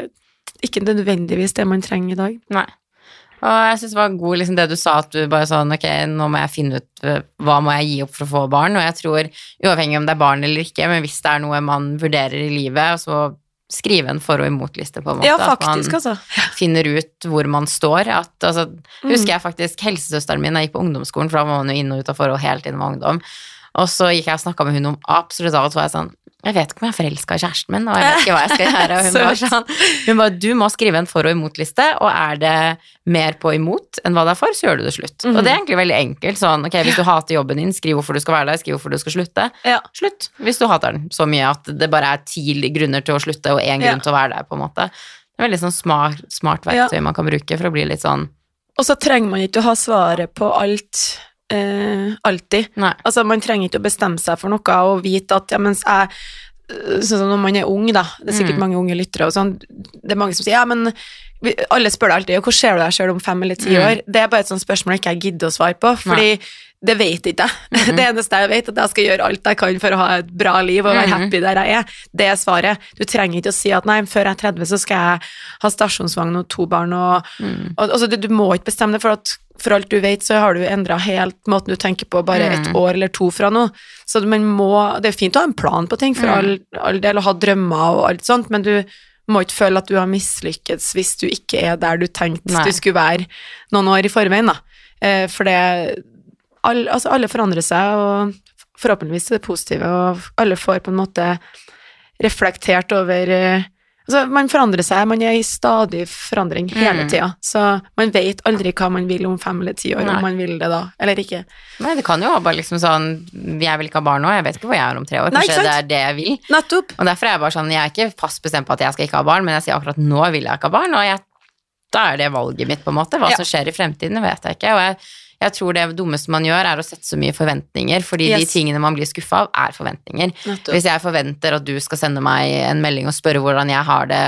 [SPEAKER 2] ikke nødvendigvis det man trenger i dag.
[SPEAKER 1] Nei. Og jeg syns det var god liksom det du sa, at du bare sånn ok, nå må jeg finne ut eh, hva må jeg gi opp for å få barn, og jeg tror uavhengig om det er barn eller ikke, men hvis det er noe man vurderer i livet, så skrive en for- og imot-liste, på en måte.
[SPEAKER 2] Ja,
[SPEAKER 1] at man
[SPEAKER 2] altså.
[SPEAKER 1] finner ut hvor man står. At, altså,
[SPEAKER 2] Mm.
[SPEAKER 1] Husker jeg faktisk helsesøsteren min, jeg gikk på ungdomsskolen, for da var man jo inn og ut av forhold hele tiden med ungdom. Og så gikk jeg og snakka med hun om absolutt alt, var jeg sånn Jeg vet ikke om jeg er forelska i kjæresten min, og jeg vet ikke hva jeg skal gjøre. Og hun var sånn Hun bare Du må skrive en for- og imot-liste, og er det mer på imot enn hva det er for, så gjør du det slutt.
[SPEAKER 2] Mhm.
[SPEAKER 1] Og det er egentlig veldig enkelt. Sånn, ok, hvis du hater jobben din, skriv hvorfor du skal være der, skriv hvorfor du skal slutte.
[SPEAKER 2] Ja.
[SPEAKER 1] Slutt. Hvis du hater den så mye at det bare er ti grunner til å slutte, og én grunn
[SPEAKER 2] Ja.
[SPEAKER 1] til å være der, på en måte. Det er veldig sånn smart, smart verktøy man kan bruke for å bli litt sånn
[SPEAKER 2] Og så trenger man ikke å ha svaret på alt eh, alltid.
[SPEAKER 1] Nei.
[SPEAKER 2] Altså, man trenger ikke å bestemme seg for noe og vite at ja, mens jeg Sånn som når man er ung, da. Det er sikkert
[SPEAKER 1] Mm.
[SPEAKER 2] mange unge lyttere og sånn. Det er mange som sier ja, men Alle spør deg alltid hvor ser du deg sjøl om fem eller ti
[SPEAKER 1] Mm.
[SPEAKER 2] år. Det er bare et sånt spørsmål jeg ikke gidder å svare på, fordi det vet ikke jeg.
[SPEAKER 1] Mhm.
[SPEAKER 2] Det eneste jeg vet, er at jeg skal gjøre alt jeg kan for å ha et bra liv og være
[SPEAKER 1] Mhm.
[SPEAKER 2] happy der jeg er. Det er svaret. Du trenger ikke å si at nei, før jeg er 30 så skal jeg ha stasjonsvogn og to barn og
[SPEAKER 1] mm.
[SPEAKER 2] og, altså, du, du må ikke bestemme det, for at for alt du vet, så har du endra helt måten du tenker på bare et
[SPEAKER 1] Mm.
[SPEAKER 2] år eller to fra nå. Så man må Det er fint å ha en plan på ting, for
[SPEAKER 1] Mm.
[SPEAKER 2] all, all del, og ha drømmer og alt sånt, men du må ikke føle at du har mislykkes hvis du ikke er der du tenkte
[SPEAKER 1] Nei.
[SPEAKER 2] du skulle være noen år i forveien, da. Eh, for det all, Altså, alle forandrer seg, og forhåpentligvis er det positive, og alle får på en måte reflektert over eh, Altså, man forandrer seg, man er i stadig forandring hele
[SPEAKER 1] Mm.
[SPEAKER 2] tida, så man vet aldri hva man vil om fem eller ti år,
[SPEAKER 1] Nei.
[SPEAKER 2] om man vil det da, eller ikke.
[SPEAKER 1] Nei, det kan jo være bare liksom sånn Jeg vil ikke ha barn nå, jeg vet ikke hvor jeg er om tre år.
[SPEAKER 2] Nei,
[SPEAKER 1] Kanskje det er det jeg vil.
[SPEAKER 2] Nettopp.
[SPEAKER 1] Og derfor er jeg bare sånn Jeg er ikke fast bestemt på at jeg skal ikke ha barn, men jeg sier akkurat nå vil jeg ikke ha barn, og jeg, da er det valget mitt, på en måte. Hva
[SPEAKER 2] Ja.
[SPEAKER 1] som skjer i fremtiden, vet jeg ikke. Og jeg, Jeg tror det dummeste man gjør, er å sette så mye forventninger, fordi de tingene man blir skuffa av, er forventninger.
[SPEAKER 2] Nettopp.
[SPEAKER 1] Hvis jeg forventer at du skal sende meg en melding og spørre hvordan jeg har det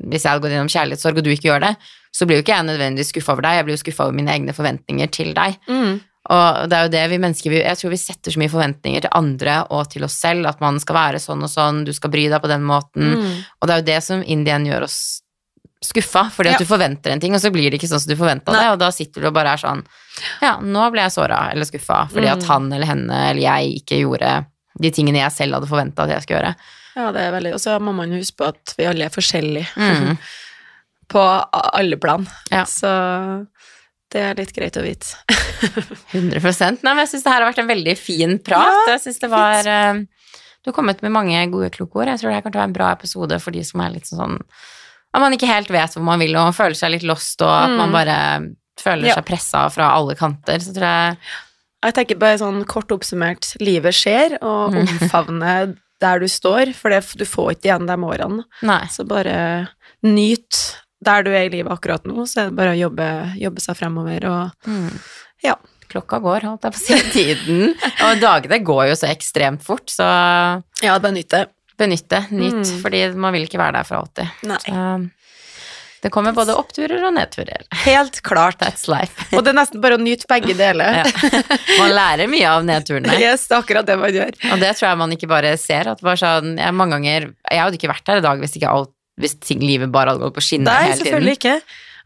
[SPEAKER 1] hvis jeg hadde gått gjennom kjærlighetssorg, og du ikke gjør det, så blir jo ikke jeg nødvendigvis skuffa over deg, jeg blir jo skuffa over mine egne forventninger til deg.
[SPEAKER 2] Mm.
[SPEAKER 1] Og det er jo det vi mennesker vi- Jeg tror vi setter så mye forventninger til andre og til oss selv, at man skal være sånn og sånn, du skal bry deg på den måten.
[SPEAKER 2] Mm.
[SPEAKER 1] Og det er jo det som Indien gjør oss skuffa, fordi
[SPEAKER 2] Ja.
[SPEAKER 1] at du forventer en ting, og så blir det ikke sånn som du forventa det, og da sitter du og bare er sånn Ja, nå ble jeg såra eller skuffa fordi at
[SPEAKER 2] Mm.
[SPEAKER 1] han eller henne eller jeg ikke gjorde de tingene jeg selv hadde forventa at jeg skulle gjøre.
[SPEAKER 2] Ja, det er veldig Og så må man huske på at vi alle er forskjellige
[SPEAKER 1] Mm.
[SPEAKER 2] på alle plan.
[SPEAKER 1] Ja.
[SPEAKER 2] Så det er litt greit å vite.
[SPEAKER 1] 100 Nei, men jeg syns det her har vært en veldig fin prat.
[SPEAKER 2] Ja,
[SPEAKER 1] jeg synes det var eh, Du har kommet med mange gode kloke ord. Jeg tror det her kommer være en bra episode for de som er litt sånn At man ikke helt vet hvor man vil og føler seg litt lost, og at
[SPEAKER 2] Mm.
[SPEAKER 1] man bare føler
[SPEAKER 2] Ja.
[SPEAKER 1] seg pressa fra alle kanter. Så tror jeg
[SPEAKER 2] Jeg tenker bare sånn kort oppsummert, livet skjer, og
[SPEAKER 1] Mm.
[SPEAKER 2] omfavne der du står, for det, du får ikke igjen de årene.
[SPEAKER 1] Nei.
[SPEAKER 2] Så bare nyt der du er i livet akkurat nå, så er det bare å jobbe, jobbe seg fremover og
[SPEAKER 1] Mm.
[SPEAKER 2] Ja.
[SPEAKER 1] Klokka går, holdt jeg på å si. Tiden. Og dagene går jo så ekstremt fort, så
[SPEAKER 2] Ja, bare nyt det.
[SPEAKER 1] Benytt nytt,
[SPEAKER 2] Mm.
[SPEAKER 1] Fordi man vil ikke være der for alltid.
[SPEAKER 2] Nei.
[SPEAKER 1] Det kommer både oppturer og nedturer.
[SPEAKER 2] Helt klart.
[SPEAKER 1] That's life.
[SPEAKER 2] Og det er nesten bare å nyte begge deler.
[SPEAKER 1] Ja. Man lærer mye av nedturene.
[SPEAKER 2] Yes, det er akkurat det man gjør.
[SPEAKER 1] Og det tror jeg man ikke bare ser. At bare sånn, jeg, mange ganger, jeg hadde ikke vært her i dag hvis, ikke alt, hvis ting, livet bare hadde gått på skinner hele tiden.
[SPEAKER 2] Nei, selvfølgelig ikke.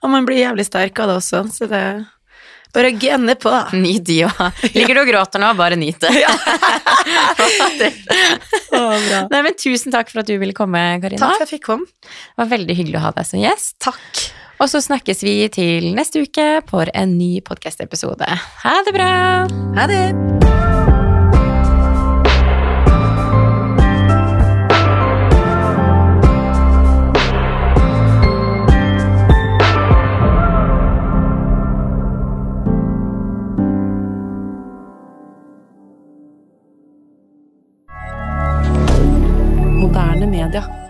[SPEAKER 2] Og man blir jævlig sterk av det også, så det bare gønne på.
[SPEAKER 1] Nyt de òg. Ligger du og gråter nå, bare nyt det.
[SPEAKER 2] Ja. oh,
[SPEAKER 1] Nei, men tusen takk for at du ville komme, Karina.
[SPEAKER 2] Takk for at jeg fikk komme.
[SPEAKER 1] Det var veldig hyggelig å ha deg som gjest.
[SPEAKER 2] Takk.
[SPEAKER 1] Og så snakkes vi til neste uke for en ny podkast-episode. Ha det bra!
[SPEAKER 2] Ha det.
[SPEAKER 3] Regarde.